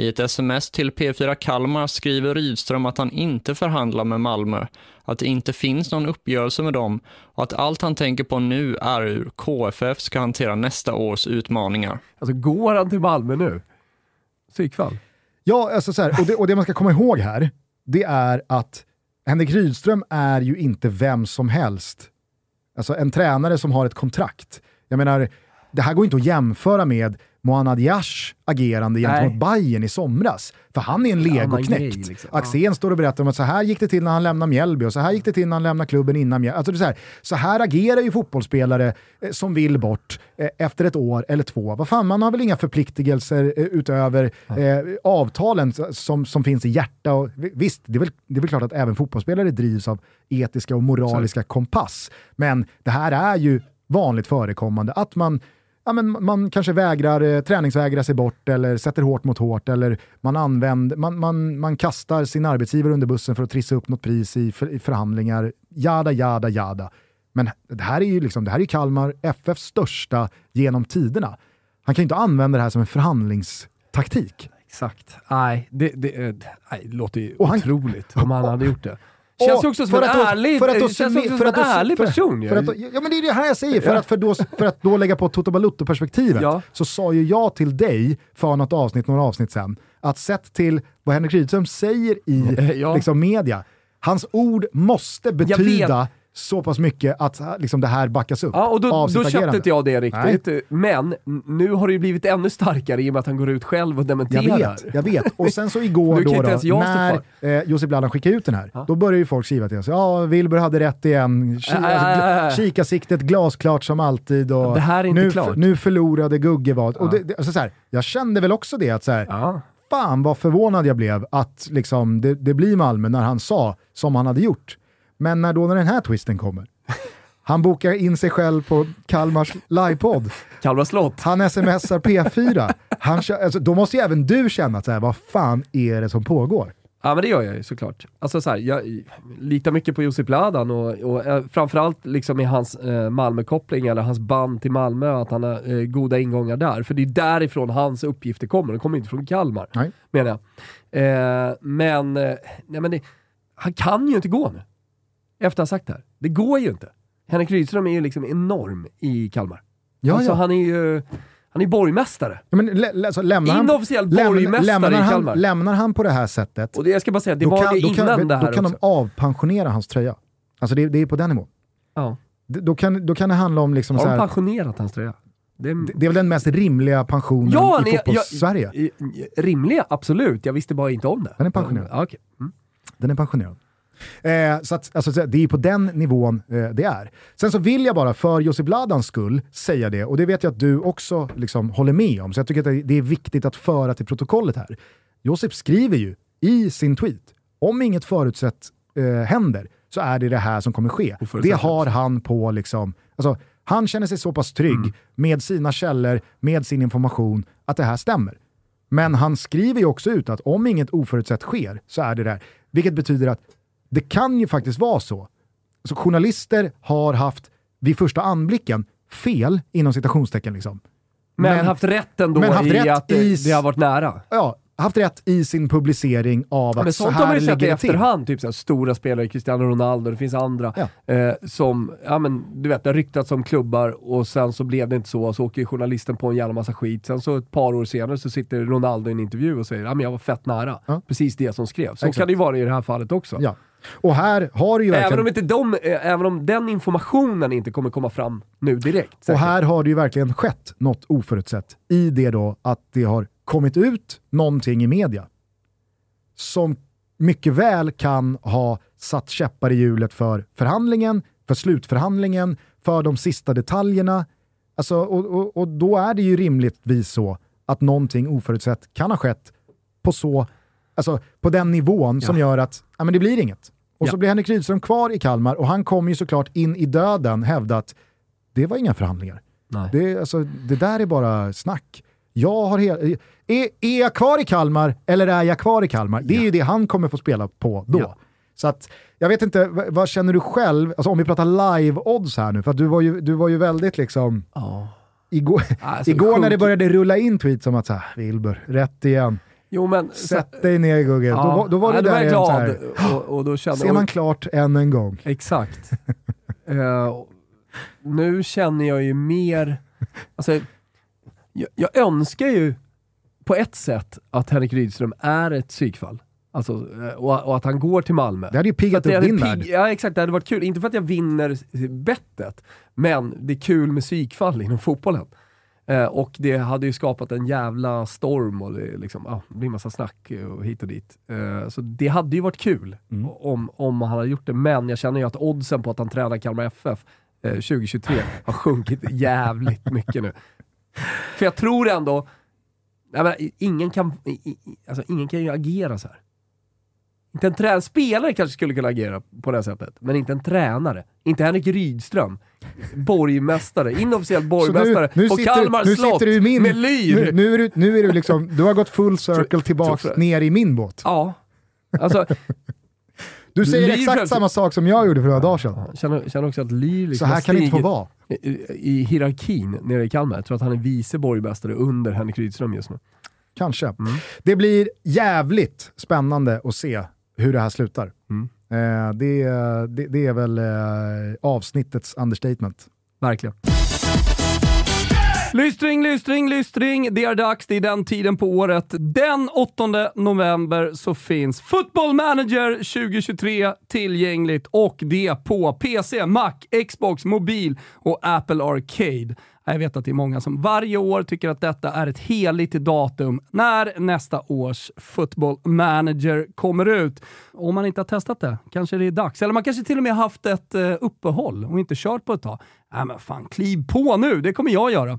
I ett sms till P4 Kalmar skriver Rydström att han inte förhandlar med Malmö, att det inte finns någon uppgörelse med dem och att allt han tänker på nu är hur KFF ska hantera nästa års utmaningar. Alltså går han till Malmö nu? Psykfall. Ja, alltså så här, och, det, och det man ska komma ihåg här, det är att Henrik Rydström är ju inte vem som helst. Alltså en tränare som har ett kontrakt. Jag menar, det här går inte att jämföra med Mohanad Yash agerande gentemot Bayern i somras. För han är en legoknäckt. liksom. Axén står och berättar om att så här gick det till när han lämnade Mjällby och så här gick det till när han lämnade klubben innan Mjällby. Alltså det är så, här, så här agerar ju fotbollsspelare eh, som vill bort eh, efter ett år eller två. Vad fan, man har väl inga förpliktelser eh, utöver eh, avtalen som, som finns i hjärta. Och, vi- visst, det är, väl, det är väl klart att även fotbollsspelare drivs av etiska och moraliska kompass. Men det här är ju vanligt förekommande att man ja, men man kanske vägrar, eh, träningsvägrar sig bort eller sätter hårt mot hårt eller man, använder, man, man, man kastar sin arbetsgivare under bussen för att trissa upp något pris i, för, i förhandlingar. Jada, jada, jada. Men det här är ju liksom, det här är Kalmar FFs största genom tiderna. Han kan ju inte använda det här som en förhandlingstaktik. Exakt. Nej, det, det, eh, nej, det låter ju Och han- otroligt om han hade gjort det. Känns ju också som för en ärlig, för att då känns summe- också som för en att då- ärlig för- person. För att, då- ja men det är det här jag säger, för, att, för, då, för att då lägga på Toto Balutto-perspektivet Ja. så sa ju jag till dig för något avsnitt, några avsnitt sen, att sett till vad Henrik Rydström säger i Ja. liksom, media, hans ord måste betyda så pass mycket att liksom, det här backas upp Ja, och då, av sitt då köpte agerande. inte jag det riktigt. Men n- nu har det ju blivit ännu starkare i och med att han går ut själv och Jag dementerar. vet, jag vet. Och sen så igår då, då jag när eh, Josip Bladan skickade ut den här, då börjar ju folk skriva till oss. Ja, Wilbur hade rätt igen. Ki- Äh, alltså, äh, äh. Kikarsiktet glasklart som alltid. Och Det här är inte nu, klart. nu förlorade Gugge vad. Och det, det, alltså, så här, jag kände väl också det, att så här, Ja. fan vad förvånad jag blev att liksom, det, det blir Malmö när han sa som han hade gjort. Men när då när den här twisten kommer, han bokar in sig själv på Kalmars livepodd. Kalmar slott. Han smsar P4. Han, kö- alltså, då måste ju även du känna att så här, vad fan är det som pågår? Ja men det gör jag ju såklart. Alltså så här, jag litar mycket på Josip Ladan och, och eh, framförallt liksom i hans eh, Malmö-koppling eller hans band till Malmö, att han har eh, goda ingångar där. För det är därifrån hans uppgifter kommer, de kommer inte från Kalmar. Nej. Menar jag. Eh, men, eh, nej, men det, han kan ju inte gå nu. Efter att ha sagt det här. Det går ju inte. Henrik Rydström är ju liksom enorm i Kalmar. Ja, alltså ja. han är ju... Han är borgmästare. Ja, men, lä, alltså, lämnar han, Inofficiell borgmästare lämnar, i han, Kalmar. lämnar han på det här sättet, Och det, jag ska bara säga, det då var kan, det innan kan, det här då kan också. de avpensionera hans tröja. Alltså det, det är på den nivån. Ja. D- Då kan, då kan det handla om liksom Har de här, pensionerat hans tröja? Det är, det, är väl den mest rimliga pensionen Ja, i fotbolls-Sverige. I- i- Rimliga, absolut. Jag visste bara inte om det. Den är pensionerad. Ja, okej. mm. Den är pensionerad. Eh, så att, alltså, det är på den nivån eh, det är. Sen så vill jag bara för Josip Ladans skull säga det, och det vet jag att du också liksom håller med om, så jag tycker att det- är viktigt att föra till protokollet här. Josip skriver ju i sin tweet, om inget förutsett eh, händer så är det det här som kommer ske. Det har han på liksom, alltså, han känner sig så pass trygg Mm. med sina källor, med sin information, att det här stämmer. Men han skriver ju också ut att om inget oförutsett sker så är det där. Vilket betyder att det kan ju faktiskt vara så. Så journalister har haft, vid första anblicken, fel inom citationstecken. Liksom. Men, haft rätt ändå men haft i rätt att det, i- det har varit nära. Ja, haft rätt i sin publicering av att Men så sånt har här ligger det till. efterhand, typ såhär, stora spelare, Cristiano Ronaldo, det finns andra, Ja. eh, som, ja men du vet, det har ryktats om klubbar och sen så blev det inte så, så åker journalisten på en jävla massa skit. Sen så ett par år senare så sitter Ronaldo i en intervju och säger ja men jag var fett nära. Ja. Precis det som skrevs. Så Exakt. kan det ju vara i det här fallet också. Och här har det ju verkligen... Även om, inte de, eh, även om den informationen inte kommer komma fram nu direkt. Och säkert. här har det ju verkligen skett något oförutsett i det då att det har kommit ut någonting i media som mycket väl kan ha satt käppar i hjulet för förhandlingen, för slutförhandlingen, för de sista detaljerna. Alltså, och, och, och då är det ju rimligtvis så att någonting oförutsett kan ha skett på, så, alltså, på den nivån som gör att ja, men det blir inget. Och så Ja. blir Henrik Rydström kvar i Kalmar och han kommer ju såklart in i döden hävda att det var inga förhandlingar. Nej. Det, alltså, det där är bara snack. Jag har hel- är, är jag kvar i Kalmar eller är jag kvar i Kalmar? Det är ju det han kommer få spela på då. Ja. Så att, jag vet inte, vad, känner du själv, alltså om vi pratar live-odds här nu, för att du var ju, du var ju väldigt liksom, Ja. igår, Alltså, igår när det började rulla in tweets om att så här, Wilbur, rätt igen, Jo men... sätt dig ner Gugge. ja, då, var- då var var där igen så glad här, och, och då kände ser man klart än en gång. Exakt. Eh, nu känner jag ju mer, alltså, jag, jag önskar ju på ett sätt att Henrik Rydström är ett psykfall. Alltså, eh, och, och att han går till Malmö. Det hade ju piggat upp din värld. Ja exakt, det hade varit kul. Inte för att jag vinner bettet, men det är kul med psykfall inom fotbollen. Eh, och det hade ju skapat en jävla storm och det, liksom, det blir massa snack och hit och dit. Eh, så det hade ju varit kul Mm. om, om han hade gjort det, men jag känner ju att oddsen på att han tränar Kalmar FF eh, 2023 har sjunkit jävligt mycket nu. För jag tror ändå, jag menar, ingen, kan, alltså, ingen kan ju agera så här. Inte en tränare, spelare kanske skulle kunna agera på det här sättet, men inte en tränare. Inte Henrik Rydström, borgmästare, inofficiell borgmästare på Kalmar nu slott sitter du min, med lyr. Nu, nu, är du, nu är du liksom, du har gått full circle tillbaks ner i min båt. Ja, alltså, Du säger Lyr exakt samma sak som jag gjorde för några dagar sedan. jag känner, känner också att Lyr liksom Så här kan det inte få vara. i, i hierarkin nere i Kalmar. Jag tror att han är vice borgmästare under Henrik Rydström just nu. Kanske. Mm. Det blir jävligt spännande att se hur det här slutar. Mm. Eh, det, det, det är väl eh, avsnittets understatement. Verkligen. Lystring, lystring, lystring. Det är dags, det är den tiden på året. Den 8 november så finns Football Manager 2023 tillgängligt och det på PC, Mac, Xbox, mobil och Apple Arcade. Jag vet att det är många som varje år tycker att detta är ett heligt datum när nästa års Football Manager kommer ut. Om man inte har testat det, kanske det är dags. Eller man kanske till och med haft ett eh, uppehåll och inte kört på ett tag. Nej men fan, kliv på nu, det kommer jag göra.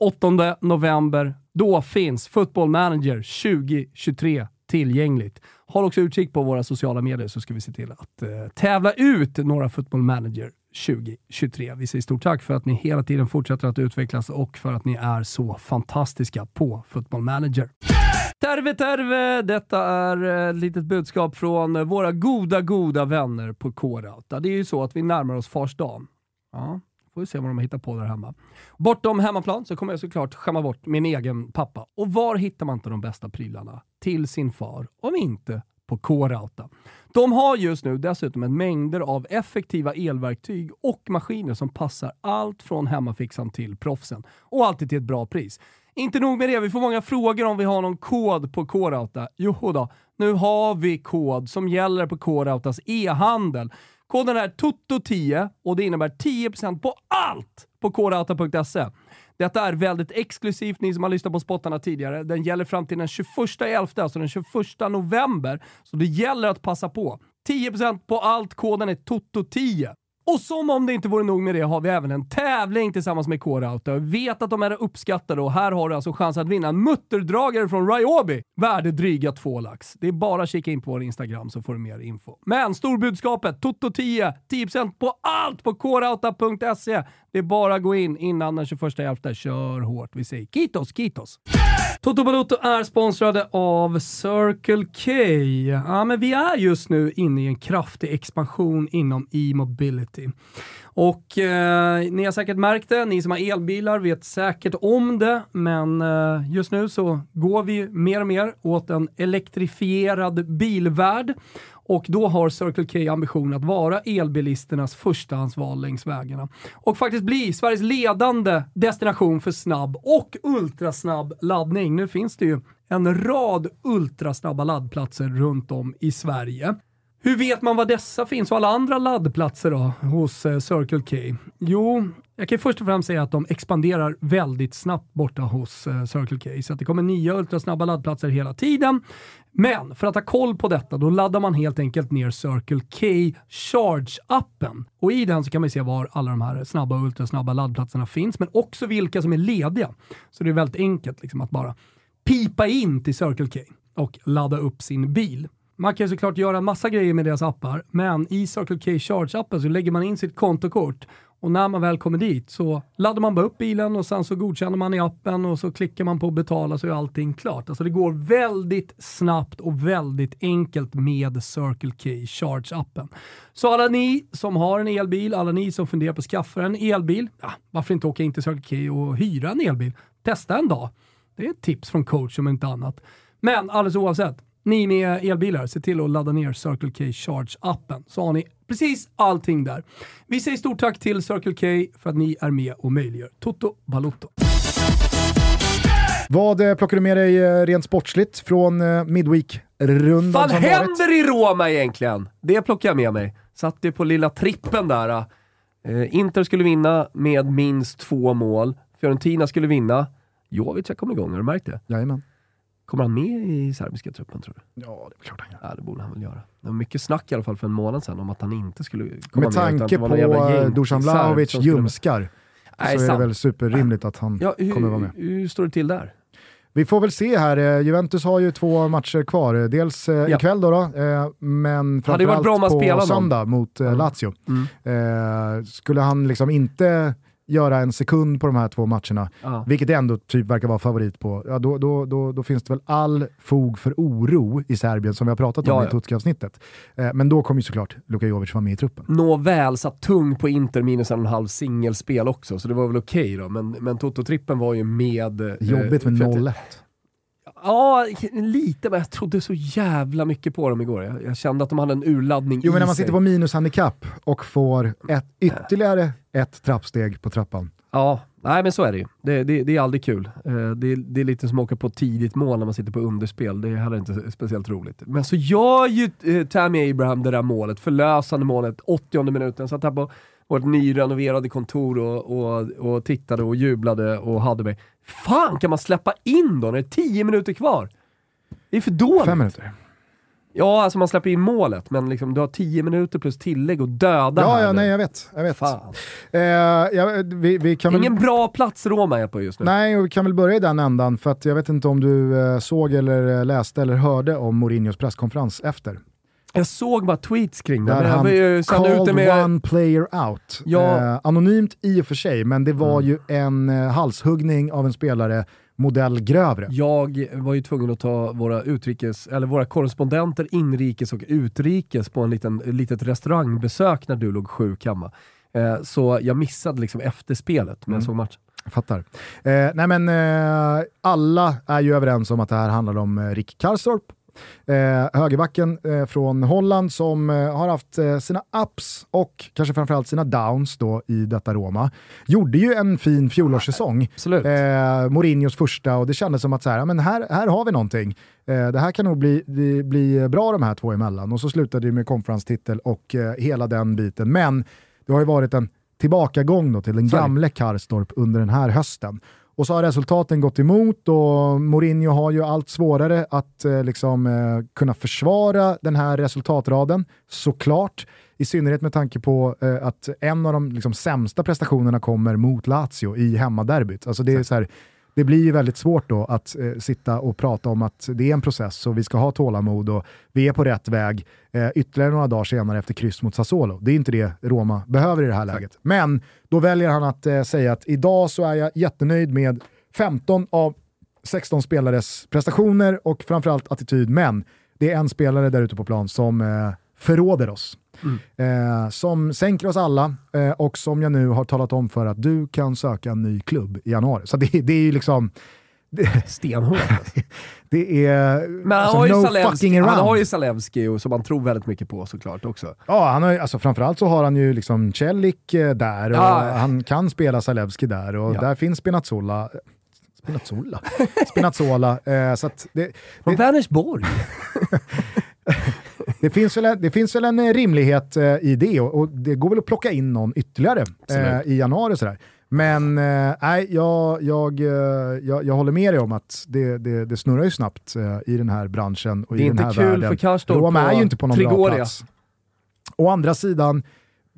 8 november, då finns Football Manager 2023 tillgängligt. Håll också utkik på våra sociala medier så ska vi se till att eh, tävla ut några Football Manager 2023. Vi säger stort tack för att ni hela tiden fortsätter att utvecklas och för att ni är så fantastiska på Football Manager. Terve, terve! Detta är ett litet budskap från våra goda, goda vänner på K-Rauta. Det är ju så att vi närmar oss Fars dag. Ja, får vi se vad de hittar på där hemma. Bortom hemmaplan så kommer jag såklart skämma bort min egen pappa. Och var hittar man inte de bästa prylarna till sin far om inte på K-Rauta? De har just nu dessutom en mängder av effektiva elverktyg och maskiner som passar allt från hemmafixan till proffsen. Och alltid till ett bra pris. Inte nog med det, vi får många frågor om vi har någon kod på K-Rauta. Jo då, nu har vi kod som gäller på K-Rautas e-handel. Koden är TOTO10 och det innebär 10% på allt på kodata.se. Detta är väldigt exklusivt, ni som har lyssnat på spottarna tidigare. Den gäller fram till den 21.11, alltså den 21 november. Så det gäller att passa på. 10% på allt, koden är TOTO10. Och som om det inte vore nog med det har vi även en tävling tillsammans med K-Rauta. Vet att de är uppskattade och här har du alltså chans att vinna en mutterdragare från Ryobi. Värde dryga två lax. Det är bara att kika in på vår Instagram så får du mer info. Men storbudskapet, Toto10, 10% på allt på krauta.se. Det är bara att gå in innan den 21.11. Kör hårt. Vi säger kitos, kitos! Toto Balotto är sponsrade av Circle K. Ja, men vi är just nu inne i en kraftig expansion inom e-mobility. Och eh, ni har säkert märkt det, ni som har elbilar vet säkert om det, men eh, just nu så går vi mer och mer åt en elektrifierad bilvärld. Och då har Circle K ambition att vara elbilisternas förstahandsval längs vägarna. Och faktiskt bli Sveriges ledande destination för snabb och ultrasnabb laddning. Nu finns det ju en rad ultrasnabba laddplatser runt om i Sverige. Hur vet man vad dessa finns och alla andra laddplatser då hos eh, Circle K? Jo, jag kan först och främst säga att de expanderar väldigt snabbt borta hos eh, Circle K. Så att det kommer nya ultrasnabba laddplatser hela tiden. Men för att ha koll på detta, då laddar man helt enkelt ner Circle K Charge-appen. Och i den så kan man se var alla de här snabba och ultrasnabba laddplatserna finns, men också vilka som är lediga. Så det är väldigt enkelt liksom att bara pipa in till Circle K och ladda upp sin bil. Man kan såklart göra en massa grejer med deras appar, men i Circle K Charge-appen så lägger man in sitt kontokort och när man väl kommer dit så laddar man bara upp bilen och sen så godkänner man i appen och så klickar man på betala så är allting klart. Alltså det går väldigt snabbt och väldigt enkelt med Circle K Charge-appen. Så alla ni som har en elbil, alla ni som funderar på att skaffa en elbil, ja, varför inte åka in till Circle K och hyra en elbil? Testa en dag. Det är ett tips från coach om inte annat. Men alldeles oavsett, ni med elbilar, se till att ladda ner Circle K Charge-appen så har ni precis allting där. Vi säger stort tack till Circle K för att ni är med och möjliggör Toto Balotto. Vad eh, plockar du med dig eh, rent sportsligt från eh, Midweek-rundan Vad händer i Roma egentligen? Det plockar jag med mig. Satt ju på lilla trippen där. Eh, Inter skulle vinna med minst två mål. Fiorentina skulle vinna. Jovic kom igång, har du märkt det? Jajamän. Kommer han med i serbiska truppen tror du? Ja, det är klart han gör. Ja, det borde han väl göra. Det var mycket snack i alla fall för en månad sedan om att han inte skulle komma Med med. tanke det på eh, Dusan Vlahovic ljumskar Nej, så är det sant. väl superrimligt att han Ja, hur, kommer vara med. hur står det till där? Vi får väl se här, eh, Juventus har ju två matcher kvar. Eh, Dels eh, Ja. ikväll då, då eh, men framförallt på söndag mot eh, Mm. Lazio. Mm. Eh, skulle han liksom inte göra en sekund på de här två matcherna, Ja. vilket ändå typ verkar vara favorit på, ja, då, då, då, då finns det väl all fog för oro i Serbien som vi har pratat om Ja, i. Tutski-avsnittet. Eh, men då kommer ju såklart Luka Jovic vara med i truppen. Nåväl, satt tung på Inter minus en och en halv singelspel också, så det var väl okej då. Men, men Toto-trippen var ju med... eh, Jobbigt med för att- 0-1. Ja, lite, men jag trodde så jävla mycket på dem igår. Jag, jag kände att de hade en urladdning Jo men när man sig. sitter på minushandikapp och får ett, ytterligare ett trappsteg på trappan. Ja, nej men så är det ju. Det, det, det är aldrig kul. Eh, Det, det är lite som att åka på tidigt mål när man sitter på underspel. Det är heller inte speciellt roligt. Men så gör ju eh, Tammy Abraham det där målet, förlösande målet, 80 minuten. Satt här på vårt nyrenoverade kontor och, och, och tittade och jublade och hade mig. Fan kan man släppa in då när det är 10 minuter kvar? Det är för dåligt. Fem minuter. Ja, alltså man släpper in målet, men liksom, du har 10 minuter plus tillägg och döda Ja, här ja, nu. nej jag vet. Jag vet. Fan. Eh, ja, vi, vi kan väl... Ingen bra plats Roma är på just nu. Nej, och vi kan väl börja i den ändan, för att jag vet inte om du eh, såg eller eh, läste eller hörde om Mourinhos presskonferens efter. Jag såg bara tweets kring det, Där men han ju called med... one player out. Ja. Eh, anonymt i och för sig, men det var Mm. ju en eh, halshuggning av en spelare modell grövre. Jag var ju tvungen att ta våra utrikes, eller våra korrespondenter inrikes och utrikes på en liten, litet restaurangbesök när du låg sjuk hemma. Eh, så jag missade liksom efterspelet, men jag Mm. såg matchen. Jag fattar. Eh, nej men eh, alla är ju överens om att det här handlar om eh, Rick Karstorp. Eh, högerbacken eh, från Holland som eh, har haft eh, sina ups och kanske framförallt sina downs då i detta Roma. Gjorde ju en fin fjolårssäsong. Absolut. Eh, Mourinhos första och det kändes som att så här, ja, men här, här har vi någonting. Eh, det här kan nog bli, bli, bli bra de här två emellan. Och så slutade det med konferenstitel och hela den biten. Men det har ju varit en tillbakagång då till den gamle Karstorp under den här hösten. Och så har resultaten gått emot och Mourinho har ju allt svårare att eh, liksom, eh, kunna försvara den här resultatraden, såklart. I synnerhet med tanke på eh, att en av de liksom, sämsta prestationerna kommer mot Lazio i hemmaderbyt. Alltså det, är så här, det blir ju väldigt svårt då att eh, sitta och prata om att det är en process och vi ska ha tålamod och vi är på rätt väg eh, ytterligare några dagar senare efter kryss mot Sassuolo. Det är inte det Roma behöver i det här läget. Men då väljer han att eh, säga att idag så är jag jättenöjd med 15 av 16 spelares prestationer och framförallt attityd, men det är en spelare där ute på plan som eh, förråder oss. Eh, som sänker oss alla eh, och som jag nu har talat om för att du kan söka en ny klubb i januari. Så det, det är ju liksom, Stenhårt. det är Men han, alltså, har ju no Zalewski, fucking around. han har ju Zalewski och som man tror väldigt mycket på såklart också. Ja, han har, ju- alltså, framförallt så har han ju liksom Celik eh, där och Ja. han kan spela Zalewski där och Ja. där finns Spinazzola. Spinazzola? Spinazzola. Eh, så det, Från Vänersborg. det, finns väl, en- det finns väl en eh, rimlighet eh, i det och, och det går väl att plocka in någon ytterligare eh, i januari. Sådär. Men eh, jag, jag, jag, jag håller med dig om att det, det, det snurrar ju snabbt eh, i den här branschen och Det är i den inte här kul världen. för Karstorp Roma är ju inte på någon bra Trigoria. plats. Å andra sidan,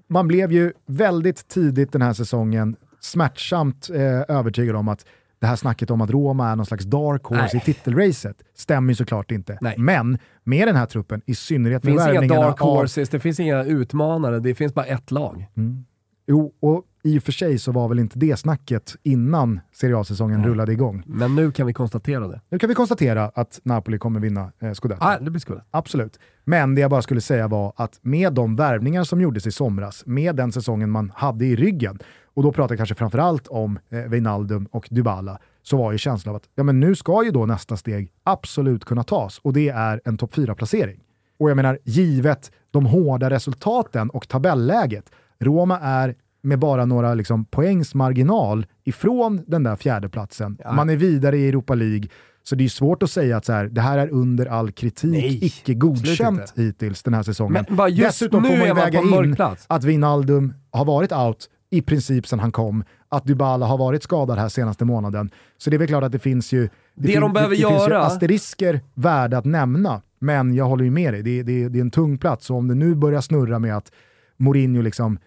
man blev ju väldigt tidigt den här säsongen smärtsamt eh, övertygad om att det här snacket om att Roma är någon slags dark horse Nej. i titelracet stämmer ju såklart inte. Nej. Men med den här truppen, i synnerhet Det med finns inga värvningarna dark av- horses, det finns inga utmanare, det finns bara ett lag. Mm. Jo, och i och för sig så var väl inte det snacket innan Serie A-säsongen Nej. rullade igång. Men nu kan vi konstatera det. Nu kan vi konstatera att Napoli kommer vinna eh, Scudetto. Ah, det blir skumt. Absolut. Men det jag bara skulle säga var att med de värvningar som gjordes i somras, med den säsongen man hade i ryggen, och då pratar jag kanske framförallt om eh, Wijnaldum och Dybala, så var ju känslan av att ja, men nu ska ju då nästa steg absolut kunna tas och det är en topp 4-placering. Och jag menar, givet de hårda resultaten och tabelläget, Roma är med bara några liksom, poängs marginal ifrån den där fjärdeplatsen. Ja. Man är vidare i Europa League, så det är svårt att säga att så här, det här är under all kritik, Nej, icke godkänt hittills den här säsongen. Men bara just Dessutom nu får man ju väga in att Wijnaldum har varit out i princip sedan han kom, att Dybala har varit skadad här senaste månaden. Så det är väl klart att det finns ju, Det fin- de behöver det, det finns ju göra- asterisker värda att nämna. Men jag håller ju med dig, det, det, det är en tung plats och om det nu börjar snurra med att Mourinho liksom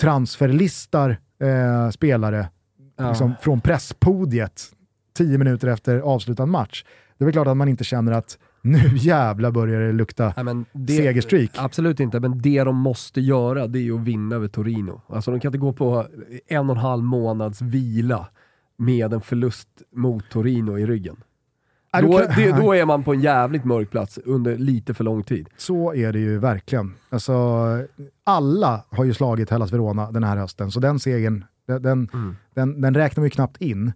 transferlistar eh, spelare Ja. liksom, från presspodiet tio minuter efter avslutad match. Det är väl klart att man inte känner att nu jävla börjar det lukta Nej, det, segerstreak. Absolut inte, men det de måste göra det är att vinna över Torino. Alltså de kan inte gå på en och en halv månads vila med en förlust mot Torino i ryggen. Nej, Då, kan- det, då är man på en jävligt mörk plats under lite för lång tid. Så är det ju verkligen. Alltså, alla har ju slagit Hellas Verona den här hösten, så den segern, den, den, den, den räknar vi knappt in.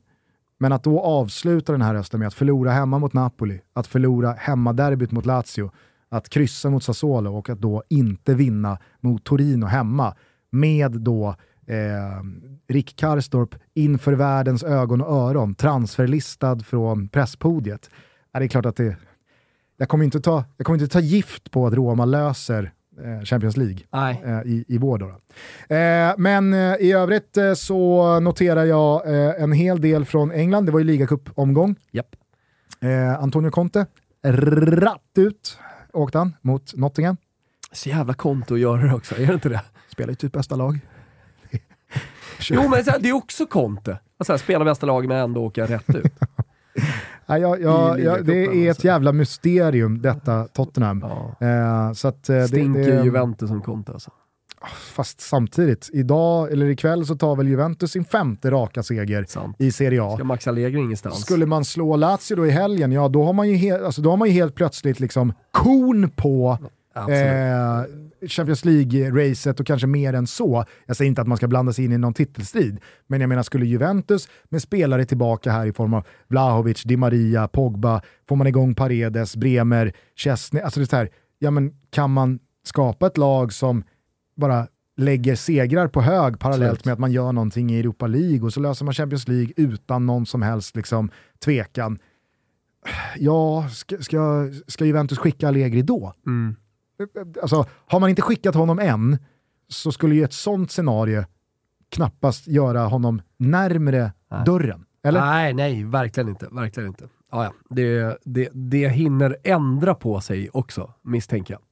Men att då avsluta den här hösten med att förlora hemma mot Napoli, att förlora hemmaderbyt mot Lazio, att kryssa mot Sassuolo och att då inte vinna mot Torino hemma med då eh, Rick Karstorp inför världens ögon och öron, transferlistad från presspodiet. Ja, det är klart att det, jag kommer inte ta, jag kommer inte ta gift på att Roma löser Champions League Nej. eh, i, i vår. Då då. Eh, men eh, i övrigt eh, så noterar jag eh, en hel del från England. Det var ju ligacup-omgång. Eh, Antonio Conte, ratt ut. åkte han mot Nottingham. Så jävla konto att göra det också, är det inte det? Spelar ju typ bästa lag. Jo men det är också Conte. Alltså, spela bästa lag men ändå åka rätt ut. Ja, ja, ja, det är ett alltså. jävla mysterium detta Tottenham. Ja. Eh, så att, eh, det, Stinker det, Juventus som Conte alltså. Fast samtidigt, idag eller ikväll så tar väl Juventus sin femte raka seger Sant. i Serie A. Ska Max Allegri ingenstans? Skulle man slå Lazio då i helgen, ja då har man ju, he- alltså, då har man helt plötsligt liksom kon på. Eh, Champions League-racet och kanske mer än så. Jag säger inte att man ska blanda sig in i någon titelstrid, men jag menar skulle Juventus med spelare tillbaka här i form av Vlahovic, Di Maria, Pogba, får man igång Paredes, Bremer, Chesney, alltså det är här, ja men kan man skapa ett lag som bara lägger segrar på hög parallellt Absolut. med att man gör någonting i Europa League och så löser man Champions League utan någon som helst liksom, tvekan. Ja, ska, ska, ska Juventus skicka Allegri då? Mm. Alltså, har man inte skickat honom än så skulle ju ett sånt scenario knappast göra honom närmre Nej. dörren. Eller? Nej, nej, verkligen inte. Verkligen inte. Ah, ja. det, det, det hinner ändra på sig också, misstänker jag.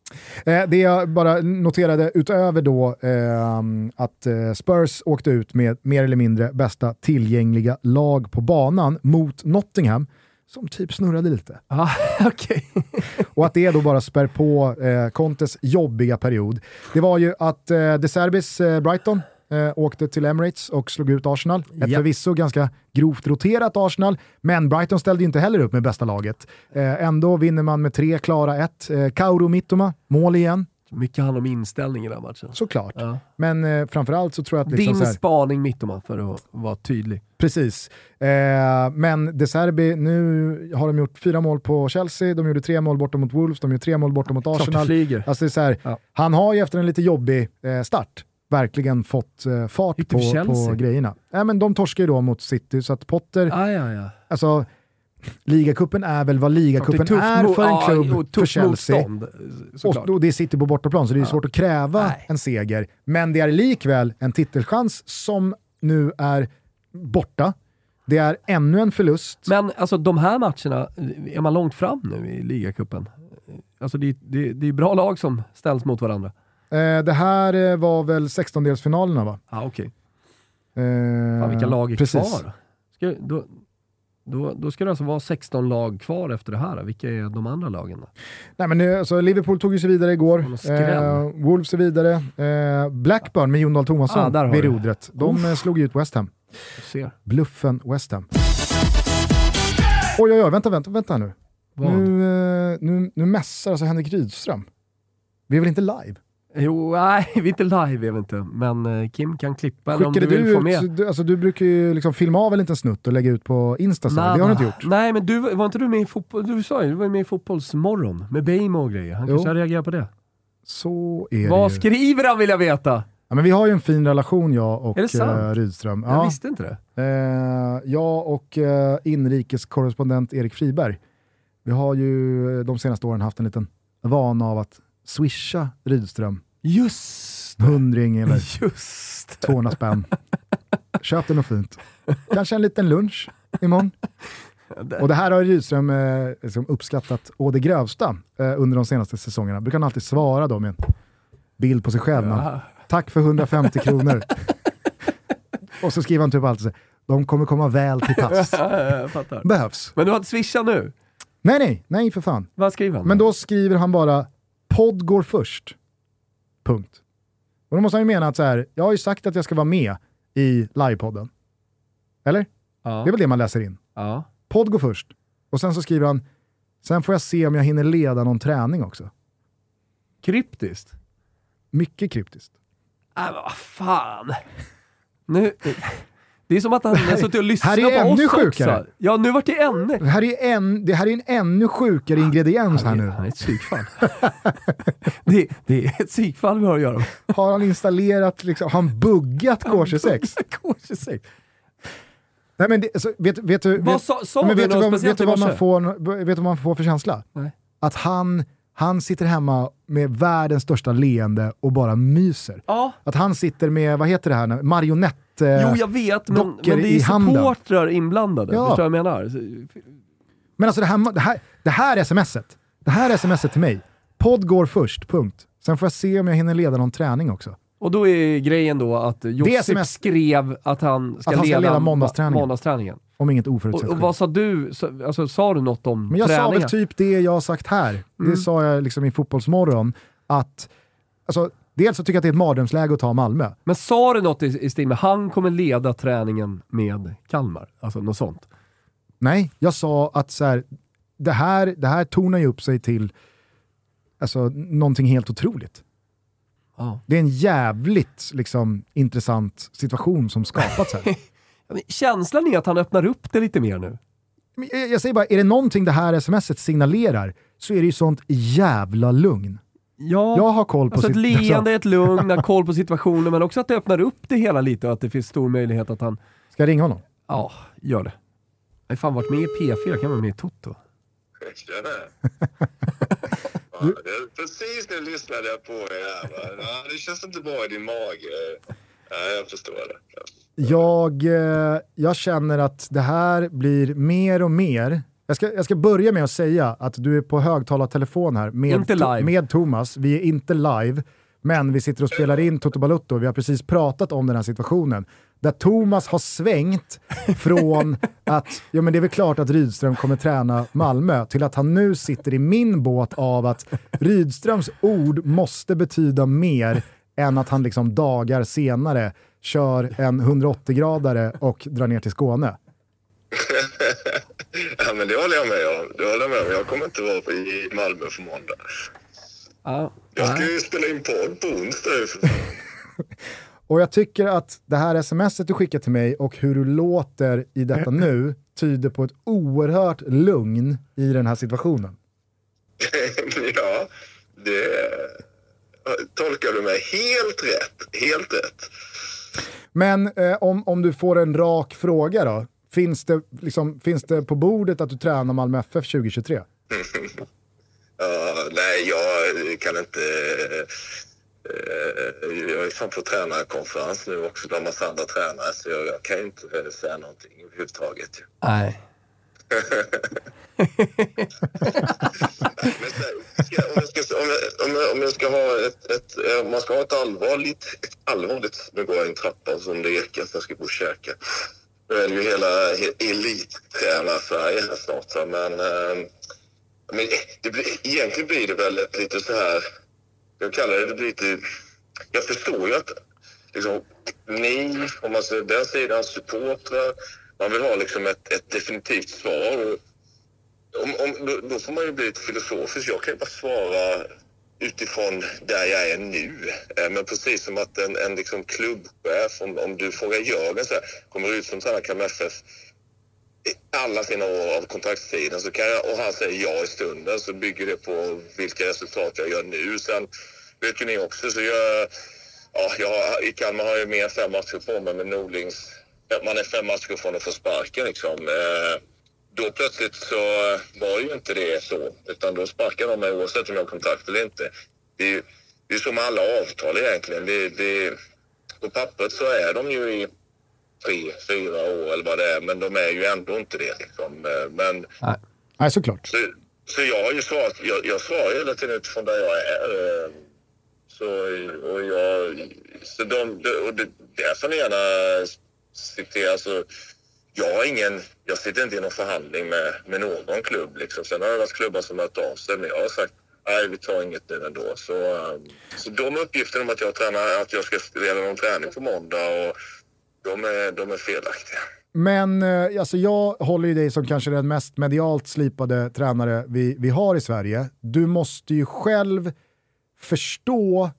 Eh, det jag bara noterade utöver då ehm, att eh, Spurs åkte ut med mer eller mindre bästa tillgängliga lag på banan mot Nottingham, som typ snurrade lite. Ah, Okej. Och att det då bara spär på eh, Contes jobbiga period. Det var ju att eh, De Serbis eh, Brighton eh, åkte till Emirates och slog ut Arsenal. Ett Ja. förvisso ganska grovt roterat Arsenal, men Brighton ställde ju inte heller upp med bästa laget. Eh, ändå vinner man med tre klara ett. Eh, Kauro Mittoma, mål igen, Mycket handlar om inställning i den här matchen. såklart. Ja. Men eh, framförallt så tror jag att... Liksom Din här, spaning Mittoma, för att vara tydlig. Precis. Eh, men De Serbi, nu har de gjort fyra mål på Chelsea, de gjorde tre mål borta mot Wolves, de gjorde tre mål borta mot Arsenal. flyger. Alltså det är här, Ja. Han har ju efter en lite jobbig eh, start verkligen fått eh, fart på, på grejerna. Nej, men de torskar ju då mot City, så att Potter, Ah, ja, ja. alltså ligacupen är väl vad ligacupen är mo- för en ja, klubb och för Chelsea. motstånd, såklart. Och, det är City på bortaplan, så det är Ja. svårt att kräva Nej. en seger. Men det är likväl en titelchans som nu är borta. Det är ännu en förlust. Men alltså de här matcherna, är man långt fram nu i ligacupen? Alltså det, det, det är bra lag som ställs mot varandra. Eh, det här eh, var väl 16-delsfinalerna va? Ja, ah, okej. Eh, Fan, vilka lag är precis. kvar? Ska, då, då, då ska det alltså vara 16 lag kvar efter det här. Vilka är de andra lagen då? Nej, men nu, alltså, Liverpool tog ju sig vidare igår. Eh, Wolves är vidare. Eh, Blackburn med Jon Dahl Tomasson Ah, vid rodret. De eh, slog ut West Ham. Bluffen West Ham. Oj, oj, oj, vänta, vänta, vänta nu. Vad? Nu, eh, nu, nu mässar alltså Henrik Rydström. Vi är väl inte live? Jo, nej, vi är inte live är vi inte. Men eh, Kim kan klippa eller om du du, vill få med. ut, du, alltså, du brukar ju liksom filma av en liten snutt och lägga ut på Insta, det har du inte gjort. Nej, men du, var inte du med i fotboll? Du sa ju, du var med i Fotbollsmorgon med Beijmo och grejer. Han Jo. kanske reagerat på det. Så är Vad det ju. skriver han vill jag veta? Ja, men vi har ju en fin relation jag och eh, Rydström. Jag Ja. visste inte det. Eh, jag och eh, inrikeskorrespondent Erik Friberg, vi har ju de senaste åren haft en liten vana av att swisha Rydström Just det. hundring eller Just det. 200 spänn. Köp det något fint. Kanske en liten lunch imorgon. Och det här har Rydström eh, liksom uppskattat å det grövsta eh, under de senaste säsongerna. Brukar han alltid svara då med en bild på sig själv. Ja. Tack för 150 kronor. Och så skriver han typ alltid så de kommer komma väl till pass. Behövs. Men du har inte swishat nu? Nej, nej, nej för fan. Vad skriver han? Men då skriver han bara podd går först. Punkt. Och då måste han ju mena att så här, jag har ju sagt att jag ska vara med i livepodden. Eller? ja. Det är väl det man läser in. ja. Podd går först. Och sen så skriver han, sen får jag se om jag hinner leda någon träning också. Kryptiskt? Mycket kryptiskt. Äh, vad fan. Nu, det är som att han har suttit och lyssnat på ännu oss sjukare. också. Ja, nu vart det ännu... Det här är, en, det här är en ännu sjukare ingrediens här Han nu. han är ett psykfall. det, det är ett psykfall vi har att göra med. Har han installerat, liksom, har han buggat K26? K26. Nej men det, alltså, vet, vet du, Vad vet, sa, sa Ja, men du vet, du något vad, vet, du i vad man får, vet du vad man får för känsla? Nej. Att han, han sitter hemma med världens största leende och bara myser. Ja, Att han sitter med, vad heter det här, marionett... eh, jo jag vet, men, men det är supportrar inblandade. Ja. Förstår du vad jag menar? Men alltså det här, det här, det här smset, det här smset till mig, Podd går först, punkt. Sen får jag se om jag hinner leda någon träning också. Och då är grejen då att Josip sms skrev att han ska, Att han ska leda, leda måndagsträningen. måndagsträningen. Om inget Och, oförutsett och sker. vad sa du? Så- Alltså, sa du något om Men jag sa träningen? väl typ det jag har sagt här. Det sa jag liksom i Fotbollsmorgon. Att, alltså, dels så tycker jag att det är ett mardrömsläge att ta Malmö. Men sa du något i, i stil med han kommer leda träningen med Kalmar? Alltså något sånt? Nej, jag sa att så här, det, här, det här tornar ju upp sig till alltså, någonting helt otroligt. Ja. Det är en jävligt liksom, intressant situation som skapats här. Känslan är att han öppnar upp det lite mer nu. Jag säger bara, är det någonting det här smset signalerar så är det ju sånt jävla lugn. Ja, Jag har koll på alltså ett sitt- leende, ett lugn, har koll på situationen, men också att det öppnar upp det hela lite och att det finns stor möjlighet att han... Ska jag ringa honom? Ja, gör det. Jag har fan varit med i P4, kan vara med i Toto. Tjena! Precis nu lyssnade jag på er. Ja, det känns inte bra i din mage. Ja, jag förstår det. Jag, eh, jag känner att det här blir mer och mer. Jag ska, jag ska börja med att säga att du är på högtalartelefon här med, Inte live. To- med Thomas. Vi är inte live, men vi sitter och spelar in Toto Balutto. Vi har precis pratat om den här situationen. Där Thomas har svängt från att ja, men det är väl klart att Rydström kommer träna Malmö till att han nu sitter i min båt av att Rydströms ord måste betyda mer än att han liksom dagar senare kör en 180-gradare och drar ner till Skåne. Ja, men det håller jag med om. Det håller jag med om. Jag kommer inte vara i Malmö på måndag. Ja, Jag ska ju spela in podd på onsdag. för. Och jag tycker att det här smset du skickar till mig och hur du låter i detta nu tyder på ett oerhört lugn i den här situationen. ja, det tolkar du mig helt rätt. Helt rätt. Men eh, om, om du får en rak fråga då, finns det, liksom, finns det på bordet att du tränar Malmö FF 2023? Ja, nej, jag kan inte... eh, Jag är fan på tränarkonferens nu också, de massa andra tränare, så jag, jag kan ju inte eh, säga någonting överhuvudtaget. nej. Om, jag ska, ha ett, ett, eh, om man ska ha ett allvarligt, ett allvarligt, nu går jag i en trappa som det ekar så jag ska gå och käka. Nu är det ju hela elittränar-Sverige här snart. Men, eh, men eh, det blir, egentligen blir det väl ett lite så här, jag kallar det, det blir lite, jag förstår ju att liksom, ni, om man ser den sidan, supportrar, man vill ha liksom ett, ett definitivt svar. Om, om, då får man ju bli lite filosofisk. Jag kan ju bara svara utifrån där jag är nu. Eh, men precis som att en, en liksom klubbchef, om, om du frågar Jörgen så här, kommer ut som tränare Kalmar FF i alla sina år av kontraktstiden så kan jag, och han säger ja i stunden så bygger det på vilka resultat jag gör nu. Sen vet ju ni också så jag, ja, jag i Kalmar har jag mer än fem matcher på mig med Norlings, man är fem matcher från att få sparken liksom. Eh, då plötsligt så var ju inte det så, utan då sparkar de mig oavsett om jag har kontakt eller inte. Det är ju det är som med alla avtal egentligen. Det, det, på pappret så är de ju i tre, fyra år eller vad det är, men de är ju ändå inte det. Liksom. Eh, Men Nej, såklart. så, så jag har ju svarat, jag, jag svarar hela tiden utifrån där jag är. eh, Så, och jag, så de, och det, där får ni gärna citera. Alltså, jag har ingen, jag sitter inte i någon förhandling med, med någon klubb. Liksom. Sen har det varit klubbar som hört av sig, men jag har sagt nej, vi tar inget nu ändå. Så, ehm, så de uppgifterna om att jag tränar, att jag ska leda någon träning på måndag, och de är, de är felaktiga. Men eh, alltså jag håller ju dig som kanske den mest medialt slipade tränare vi, vi har i Sverige. Du måste ju själv förstå,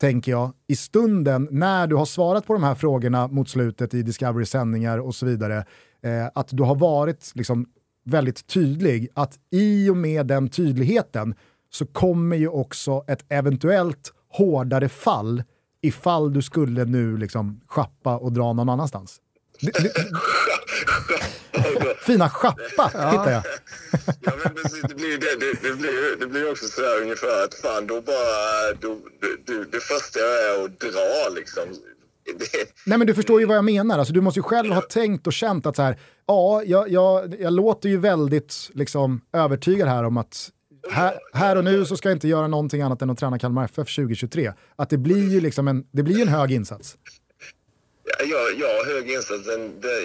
tänker jag, i stunden när du har svarat på de här frågorna mot slutet i Discovery-sändningar och så vidare, eh, att du har varit liksom väldigt tydlig att i och med den tydligheten så kommer ju också ett eventuellt hårdare fall ifall du skulle nu liksom schappa och dra någon annanstans. Fina schappa hittar jag. Ja, men precis, det blir det, det, det blir ju- det blir ju också så här ungefär att fan då bara, då, det, det, första jag är att dra liksom. Nej men du förstår ju vad jag menar, alltså, du måste ju själv ha tänkt och känt att så här, ja, jag, jag, jag låter ju väldigt liksom, övertygad här om att här, här och nu så ska jag inte göra någonting annat än att träna Kalmar FF 2023. Att det blir ju liksom en, det blir en hög insats. Ja, ja, ja hög insats.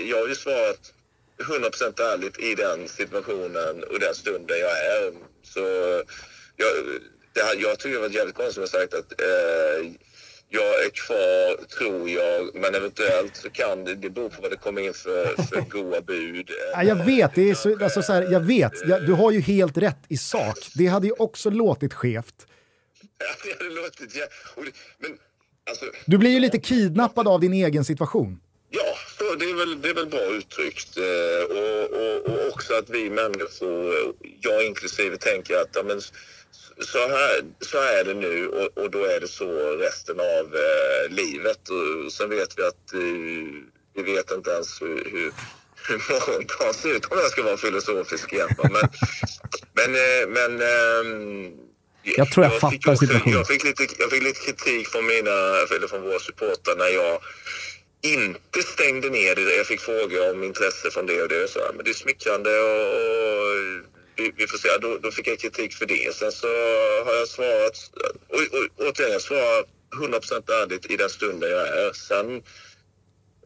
Jag har ju svarat 100% ärligt i den situationen och den stunden jag är. Så jag, det, jag tycker det var jävligt konstigt att sagt att eh, jag är kvar, tror jag, men eventuellt så kan det, det beror på vad det kommer in för, för goa bud. Ja, jag vet, det är så, alltså så här, jag vet. Jag, du har ju helt rätt i sak. Det hade ju också låtit skevt. Ja, det hade låtit... Ja, men, alltså, Du blir ju lite kidnappad av din egen situation. Ja, det, är väl, det är väl bra uttryckt. Eh, och, och, och också att vi människor, jag inklusive, tänker att ja, men, så, här, så är det nu och, och då är det så resten av eh, livet. Och sen vet vi att eh, vi vet inte ens hur, hur, hur morgondagen ser ut om jag ska vara filosofisk igen. Men, men, eh, men ehm, Jag tror jag fick fattar också- situationen. Jag fick, lite, jag fick lite kritik från, mina, eller från våra supportrar när jag inte stängde ner det. Jag fick frågor om intresse från det och det. Så, men det är smickrande och, och vi, vi får se. Då, då fick jag kritik för det. Sen så har jag svarat, och, och, återigen, jag svarar 100% ärligt i den stunden jag är. Sen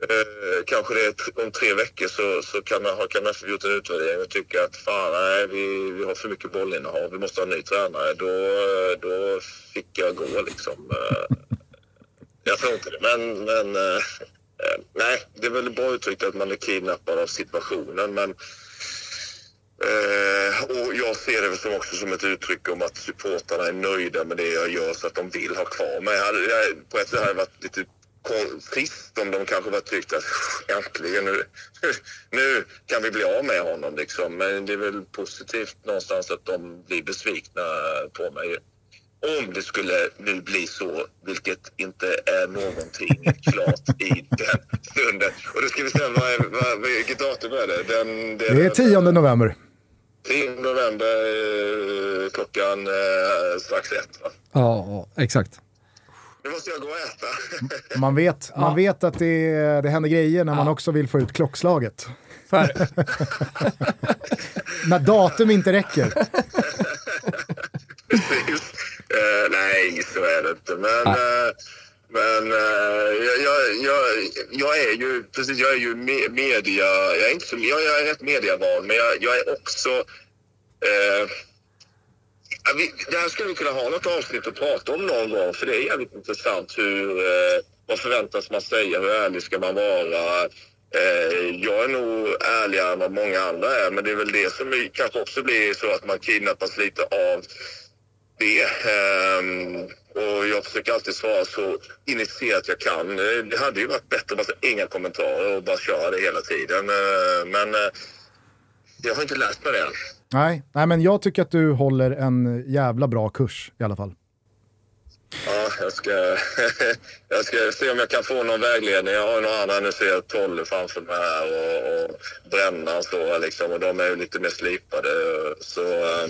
eh, kanske det är om tre veckor så, så kan man, kan man gjort en utvärdering och tycker att fan nej, vi, vi har för mycket bollinnehav, vi måste ha en ny tränare. Då, eh, då fick jag gå liksom. Eh, jag tror inte det, men, men eh, eh nej, det är väl bra uttryckt att man är kidnappad av situationen. Men, eh, och jag ser det som också som ett uttryck om att supportarna är nöjda med det jag gör så att de vill ha kvar mig. På ett sätt hade det varit lite trist om de kanske var tyckt att äntligen nu, nu kan vi bli av med honom. Liksom. Men det är väl positivt någonstans att de blir besvikna på mig. Om det skulle nu bli så, vilket inte är någonting klart i den stunden. Och då ska vi säga, vad är, vad, vilket datum är det? Den, Det är 10 november. 10 november eh, klockan eh, strax ett. Va? Ja, exakt. Nu måste jag gå och äta. Man vet, man vet att det, det händer grejer när man också vill få ut klockslaget. När datum inte räcker. Precis. Eh, nej, så är det inte. Men, eh, men jag, jag, jag, jag är ju precis, jag är ju me- media... Jag är, inte så, jag, jag är rätt mediavan, men jag, jag är också... Ja, vi, det här skulle vi kunna ha något avsnitt att prata om någon gång, för det är jävligt intressant hur... Eh, vad förväntas man säga? Hur ärlig ska man vara? Eh, jag är nog ärligare än vad många andra är, men det är väl det som är- kanske också blir så att man kidnappas lite av det. Eh, och jag försöker alltid svara så initierat jag kan. Eh, det hade ju varit bättre att bara säga inga kommentarer och bara köra det hela tiden. Eh, Men eh, jag har inte lärt mig det än. Nej, nej, men jag tycker att du håller en jävla bra kurs i alla fall. Ja, jag ska, jag ska se om jag kan få någon vägledning. Jag har några andra, nu ser jag Tolle framför mig här och, och Brännan står här liksom och de är ju lite mer slipade. Så eh,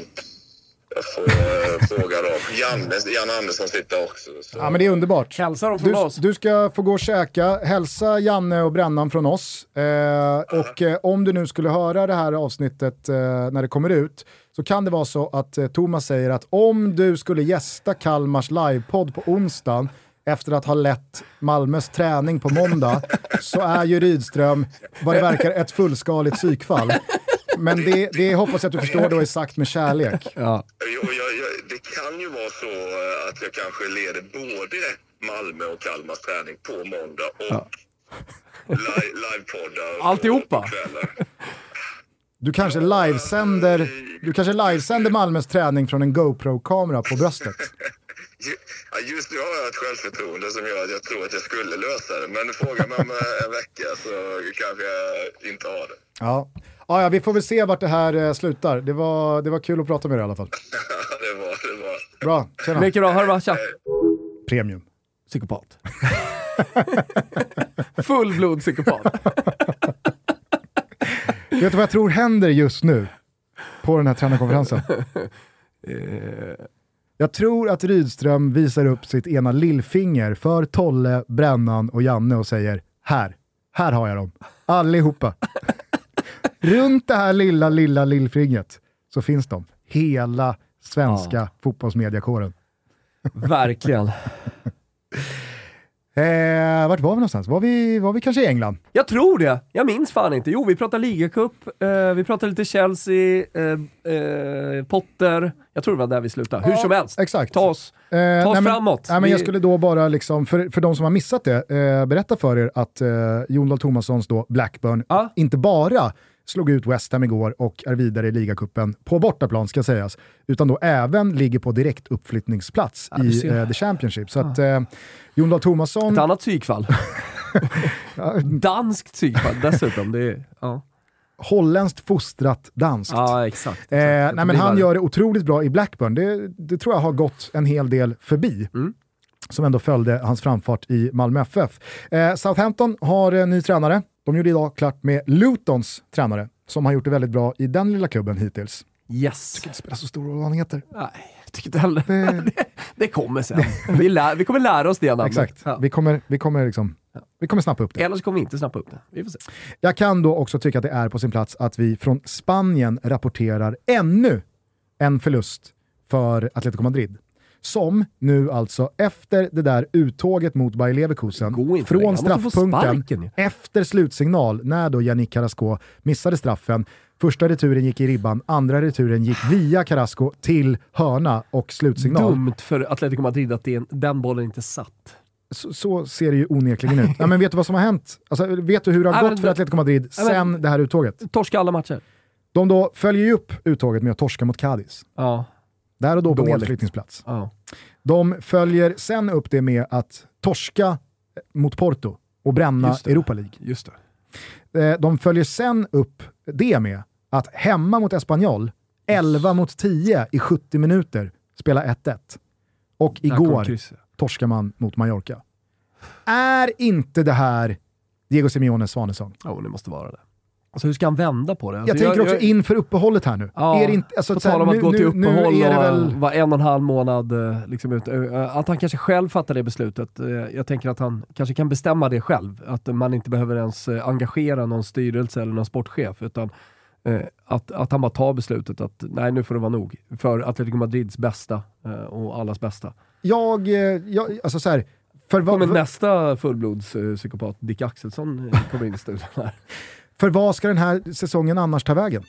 får eh, fråga dem. Janne, Jan Andersson sitter också. Så. Ja, men det är underbart. Hälsa dem från Du, oss. du ska få gå och käka. Hälsa Janne och Brännan från oss. Eh, och eh, om du nu skulle höra det här avsnittet eh, när det kommer ut så kan det vara så att eh, Thomas säger att om du skulle gästa Kalmars livepodd på onsdagen efter att ha lett Malmös träning på måndag så är ju Rydström, vad det verkar, ett fullskaligt psykfall. Men det, det hoppas jag att du förstår då är sagt med kärlek. Ja. Jag, jag, det kan ju vara så eh, att jag kanske leder både Malmö och Kalmars träning på måndag och li, livepoddar. Alltihopa? Du kanske livesänder, du kanske livesänder Malmös träning från en GoPro-kamera på bröstet. Ju- ja, Just nu har jag ett självförtroende som gör att jag tror att jag skulle lösa det. Men fråga mig om eh, en vecka så kanske jag inte har det. Ja. Ja, ja, vi får väl se vart det här eh, slutar. Det var, det var kul att prata med dig i alla fall. det var det. Var. Bra, tjena. Mycket bra. Hör du vad? Tja. Premium. Psykopat. Fullblod psykopat. Vet du vad jag tror händer just nu på den här tränarkonferensen? Jag tror att Rydström visar upp sitt ena lillfinger för Tolle, Brännan och Janne och säger här, här har jag dem. Allihopa. Runt det här lilla, lilla lillfingret så finns de. Hela svenska fotbollsmediakåren. Verkligen. Eh, vart var vi någonstans? Var vi, var vi kanske i England? Jag tror det. Jag minns fan inte. Jo, vi pratar ligacup, eh, vi pratar lite Chelsea, eh, eh, Potter. Jag tror det var där vi slutade. Hur Ja, som helst. Exakt. Ta oss, Eh, ta oss nej, men- framåt. Nej, men jag skulle då bara, liksom, för, för de som har missat det, eh, berätta för er att eh, Jon Dahl Tomassons då Blackburn Ja. inte bara slog ut West Ham igår och är vidare i ligacupen på bortaplan ska sägas, utan då även ligger på direkt uppflyttningsplats du i eh, The Championship. Så att eh, Jon Dahl Tomasson... Ett annat psykfall. Danskt psykfall dessutom. Det är, ja. holländskt fostrat danskt. ja, exakt. exakt. Eh, nej, men han gör det otroligt bra i Blackburn. Det, det tror jag har gått en hel del förbi. Mm. Som ändå följde hans framfart i Malmö FF. Eh, Southampton har en ny tränare. De gjorde idag klart med Lutons tränare, som har gjort det väldigt bra i den lilla klubben hittills. Yes. Det spelar så stor roll vad han heter. Nej, jag tycker inte heller. Det, Det, det kommer sen. Vi, lär, vi kommer lära oss det namnet. exakt. Ja. Vi kommer, vi, kommer liksom, vi kommer snappa upp det. Eller så kommer vi inte snappa upp det. Vi får se. Jag kan då också tycka att det är på sin plats att vi från Spanien rapporterar ännu en förlust för Atletico Madrid. Som nu alltså efter det där uttåget mot Bayer Leverkusen, från straffpunkten, efter slutsignal, när då Yannick Carrasco missade straffen, Första returen gick i ribban, andra returen gick via Carrasco till hörna och slutsignal. Dumt för Atletico Madrid att det, den bollen inte satt. Så, så ser det ju onekligen ut. Ja, men vet du vad som har hänt? Alltså, vet du hur det har gått men för Atletico Madrid men- sen det här uttåget? Torska alla matcher. De då följer ju upp uttåget med att torska mot Cadiz. Ja. Där och då på nedflyttningsplats. ja. De följer sen upp det med att torska mot Porto och bränna. Europa League. Just det. Eh, De följer sen upp det med att hemma mot Espanyol, 11 mot 10 i 70 minuter, spela 1-1. Och igår torskar man mot Mallorca. Är inte det här Diego Simeones svanesång? Ja, det måste vara det. Alltså hur ska han vända på det? Jag Alltså, tänker också inför uppehållet här nu. Ja, är det inte, alltså, På tal om att nu, gå till nu, uppehåll nu är det och väl... vara en och en halv månad eh, liksom ut. eh, Att han kanske själv fattar det beslutet. Eh, Jag tänker att han kanske kan bestämma det själv. Att man inte behöver ens engagera någon styrelse eller någon sportchef. Utan att, att han bara tar beslutet att nej, nu får det vara nog. För Atletico Madrids bästa och allas bästa. Jag, jag alltså så här, för, vad, Kommer nästa fullblodspsykopat, Dick Axelsson, kommer in i studion här. för vad ska den här säsongen annars ta vägen?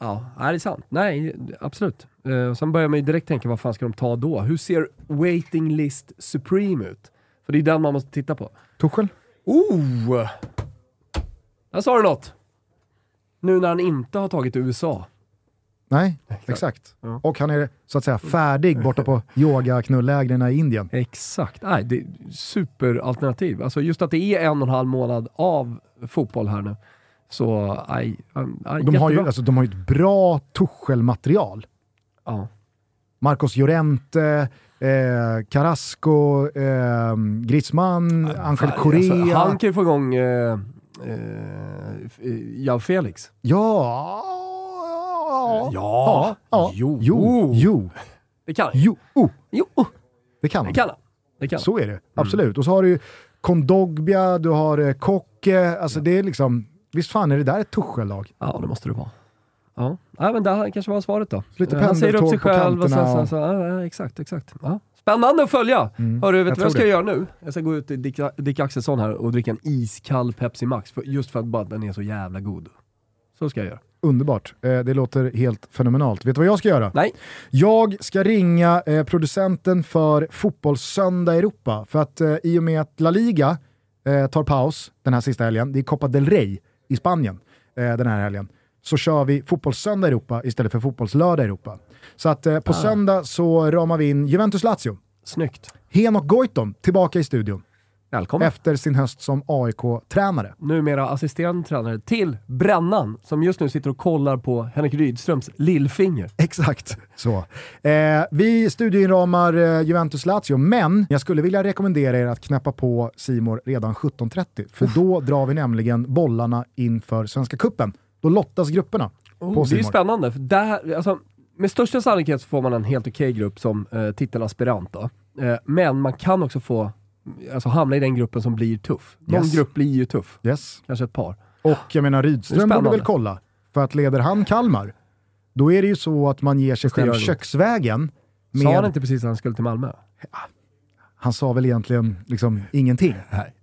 Ja, det är sant. Nej, absolut. Uh, sen börjar man ju direkt tänka, vad fan ska de ta då? Hur ser waiting list supreme ut? För det är den man måste titta på. Tuchel? Oh! Där sa du något! Nu när han inte har tagit USA. Nej, exakt. Ja. Och han är så att säga färdig borta på yoga-knullägren i Indien. Exakt. Nej, det är superalternativ. Alltså just att det är en och en halv månad av fotboll här nu. Så, nej. nej De har, ju, alltså, de har ju ett bra Tuchel-material. ja. Marcos Llorente, eh, Carrasco, eh, Griezmann, Angel Fan, Correa. Alltså, han kan ju få igång eh, eh, Felix. Ja. Ja. ja. ja. Jo. Jo. Jo. Det kan han. Jo. Oh. Jo, Det kan det han. kan han. Det kan han. Så är det, absolut. Och så har du Kondogbia, du har eh, Kocke, alltså det är liksom, visst fan är det där ett Tuchel-lag? Ja, det måste det vara. Ja, nej, men det kanske var svaret då. Lite han säger upp sig själv och sen, sen så, ja, ja, exakt, exakt. Ja. Spännande att följa! Mm, Hörru, vet du vad jag ska det. göra nu? Jag ska gå ut till Dick, Dick Axelsson här och dricka en iskall Pepsi Max, för, just för att bara den är så jävla god. Så ska jag göra. Underbart, eh, det låter helt fenomenalt. Vet du vad jag ska göra? Nej. Jag ska ringa eh, producenten för Fotbollssöndag Europa, för att eh, i och med att La Liga tar paus den här sista helgen, det är Copa del Rey i Spanien eh, den här helgen, så kör vi Fotbollssöndag Europa istället för Fotbollslördag Europa. Så att eh, på söndag så ramar vi in Juventus-Lazio. Snyggt. Henok Goitom tillbaka i studion Välkommen. efter sin höst som AIK-tränare. Numera assisterande tränare till Brännan, som just nu sitter och kollar på Henrik Rydströms lillfinger. Exakt så. Eh, vi studioinramar eh, Juventus-Lazio, men jag skulle vilja rekommendera er att knäppa på Simor redan 17.30, för då drar vi nämligen bollarna inför Svenska Cupen. Då lottas grupperna på Oh, det är spännande. För där, alltså, med största sannolikhet så får man en helt okej grupp som eh, titelaspirant. Då. Eh, men man kan också få alltså, hamna i den gruppen som blir tuff. Någon Yes. grupp blir ju tuff. Yes. Kanske ett par. Och jag menar Rydström borde väl kolla, för att leder han Kalmar, då är det ju så att man ger sig själv köksvägen. Sa han Med, inte precis att han skulle till Malmö? han sa väl egentligen liksom ingenting. Nej,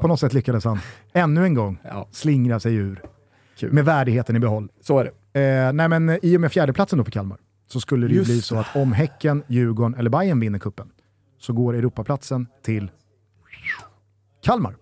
På något sätt lyckades han ännu en gång Ja, slingra sig ur Kul. med värdigheten i behåll. så är det. Eh, nej men i och med fjärdeplatsen då för Kalmar så skulle det ju Just bli så att om Häcken, Djurgården eller Bayern vinner kuppen så går Europaplatsen till Kalmar.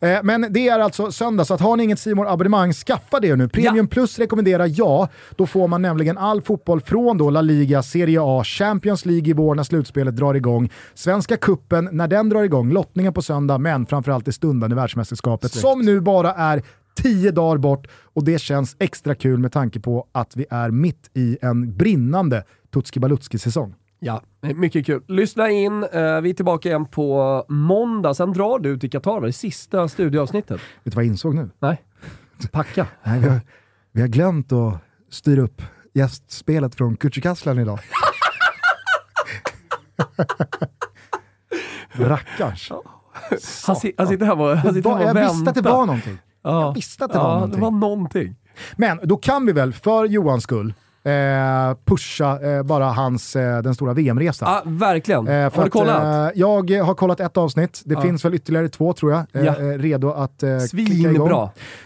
Eh, men det är alltså söndag, så att har ni inget simor abonnemang skaffa det nu. Premium Plus rekommenderar jag. Då får man nämligen all fotboll från då La Liga, Serie A, Champions League i vår när slutspelet drar igång, Svenska Kuppen när den drar igång, lottningen på söndag, men framförallt det stundande världsmästerskapet Snyggt. som nu bara är tio dagar bort och det känns extra kul med tanke på att vi är mitt i en brinnande Tutski Balutski-säsong. Ja, mycket kul. Lyssna in, eh, vi är tillbaka igen på måndag, sen drar du till Qatar, det sista studioavsnittet. Vet du vad jag insåg nu? Nej, packa. Nej, vi, har, vi har glömt att styra upp gästspelet från Kücükaslan idag. Rackars. Han, si- han sitter hemma och, han sitter hemma och jag visste att det var någonting. Ja. Jag visste att det ja, var det någonting. var någonting. Men då kan vi väl, för Johans skull, eh, pusha eh, bara hans, eh, den stora VM-resan. Ja, verkligen. Eh, Har du kollat? Att, eh, jag har kollat ett avsnitt, det Ja. finns väl ytterligare två tror jag, eh, Ja. redo att eh, kicka igång.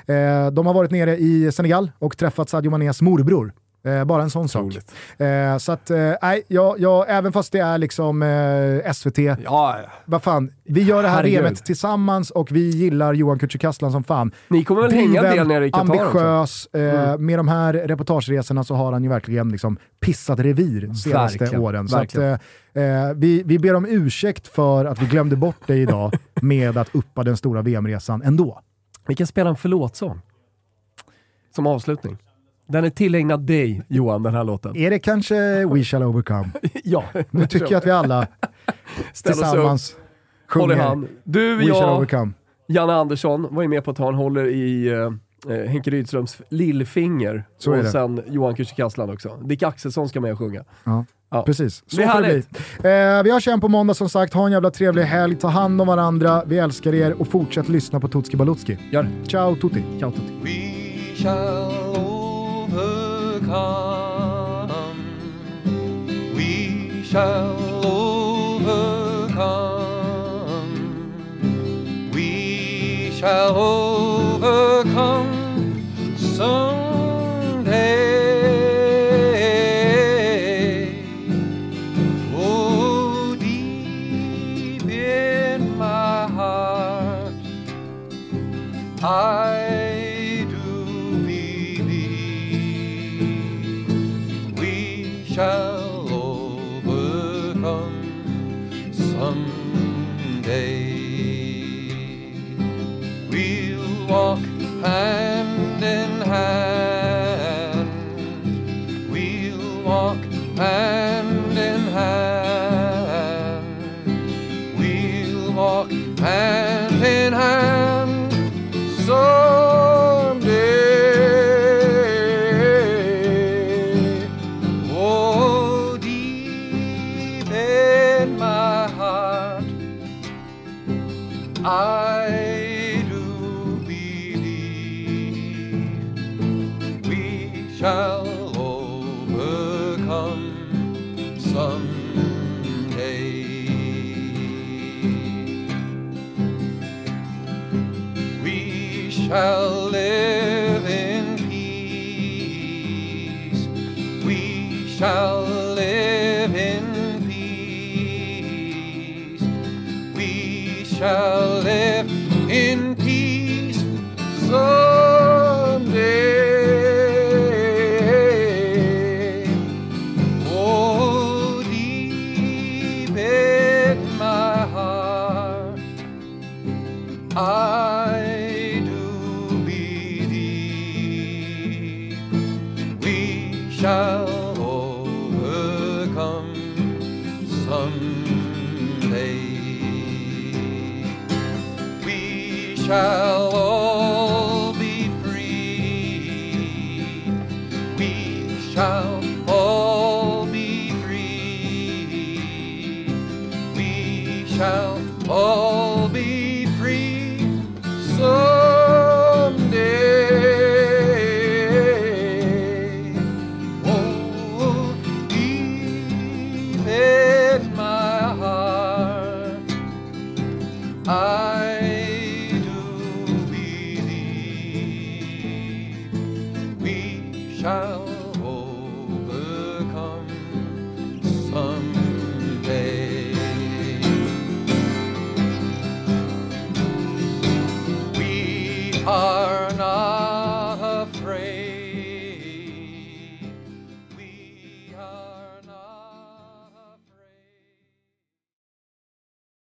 Eh, de har varit nere i Senegal och träffat Sadio Manés morbror. Eh, bara en sån sak. Otroligt. Eh, så att, eh, nej, jag, jag, även fast det är liksom eh, SVT, Ja, vad fan, vi gör det här Herregud. Tillsammans och vi gillar Johan Kücükaslan som fan. Ni kommer väl hänga en del Driven, nere i Qatar? Mm. ambitiös, eh, med de här reportageresorna så har han ju verkligen liksom pissat revir de senaste Verkligen, åren. Så att, verkligen. eh, eh, vi, vi ber om ursäkt för att vi glömde bort det idag med att uppa den stora VM-resan ändå. Vi kan spela en förlåtsång. Som avslutning. Den är tillägnad dig, Johan, den här låten. Är det kanske We Shall Overcome? ja, Nu tycker jag att vi alla tillsammans sjunger hand. Du, We Shall jag, Overcome. Janne Andersson var ju med på att han håller i eh, eh, Henke Rydströms lillfinger. Så är och sen Johan Kücükaslan också. Dick Axelsson ska med och sjunga. Ja. Ja. Precis, så Det får det bli. Eh, vi hörs igen på måndag som sagt. Ha en jävla trevlig helg, ta hand om varandra, vi älskar er och fortsätt lyssna på Tutski Balutski. Gör det. Ciao tutti! Ciao tutti. We shall overcome. We shall overcome. We shall overcome someday.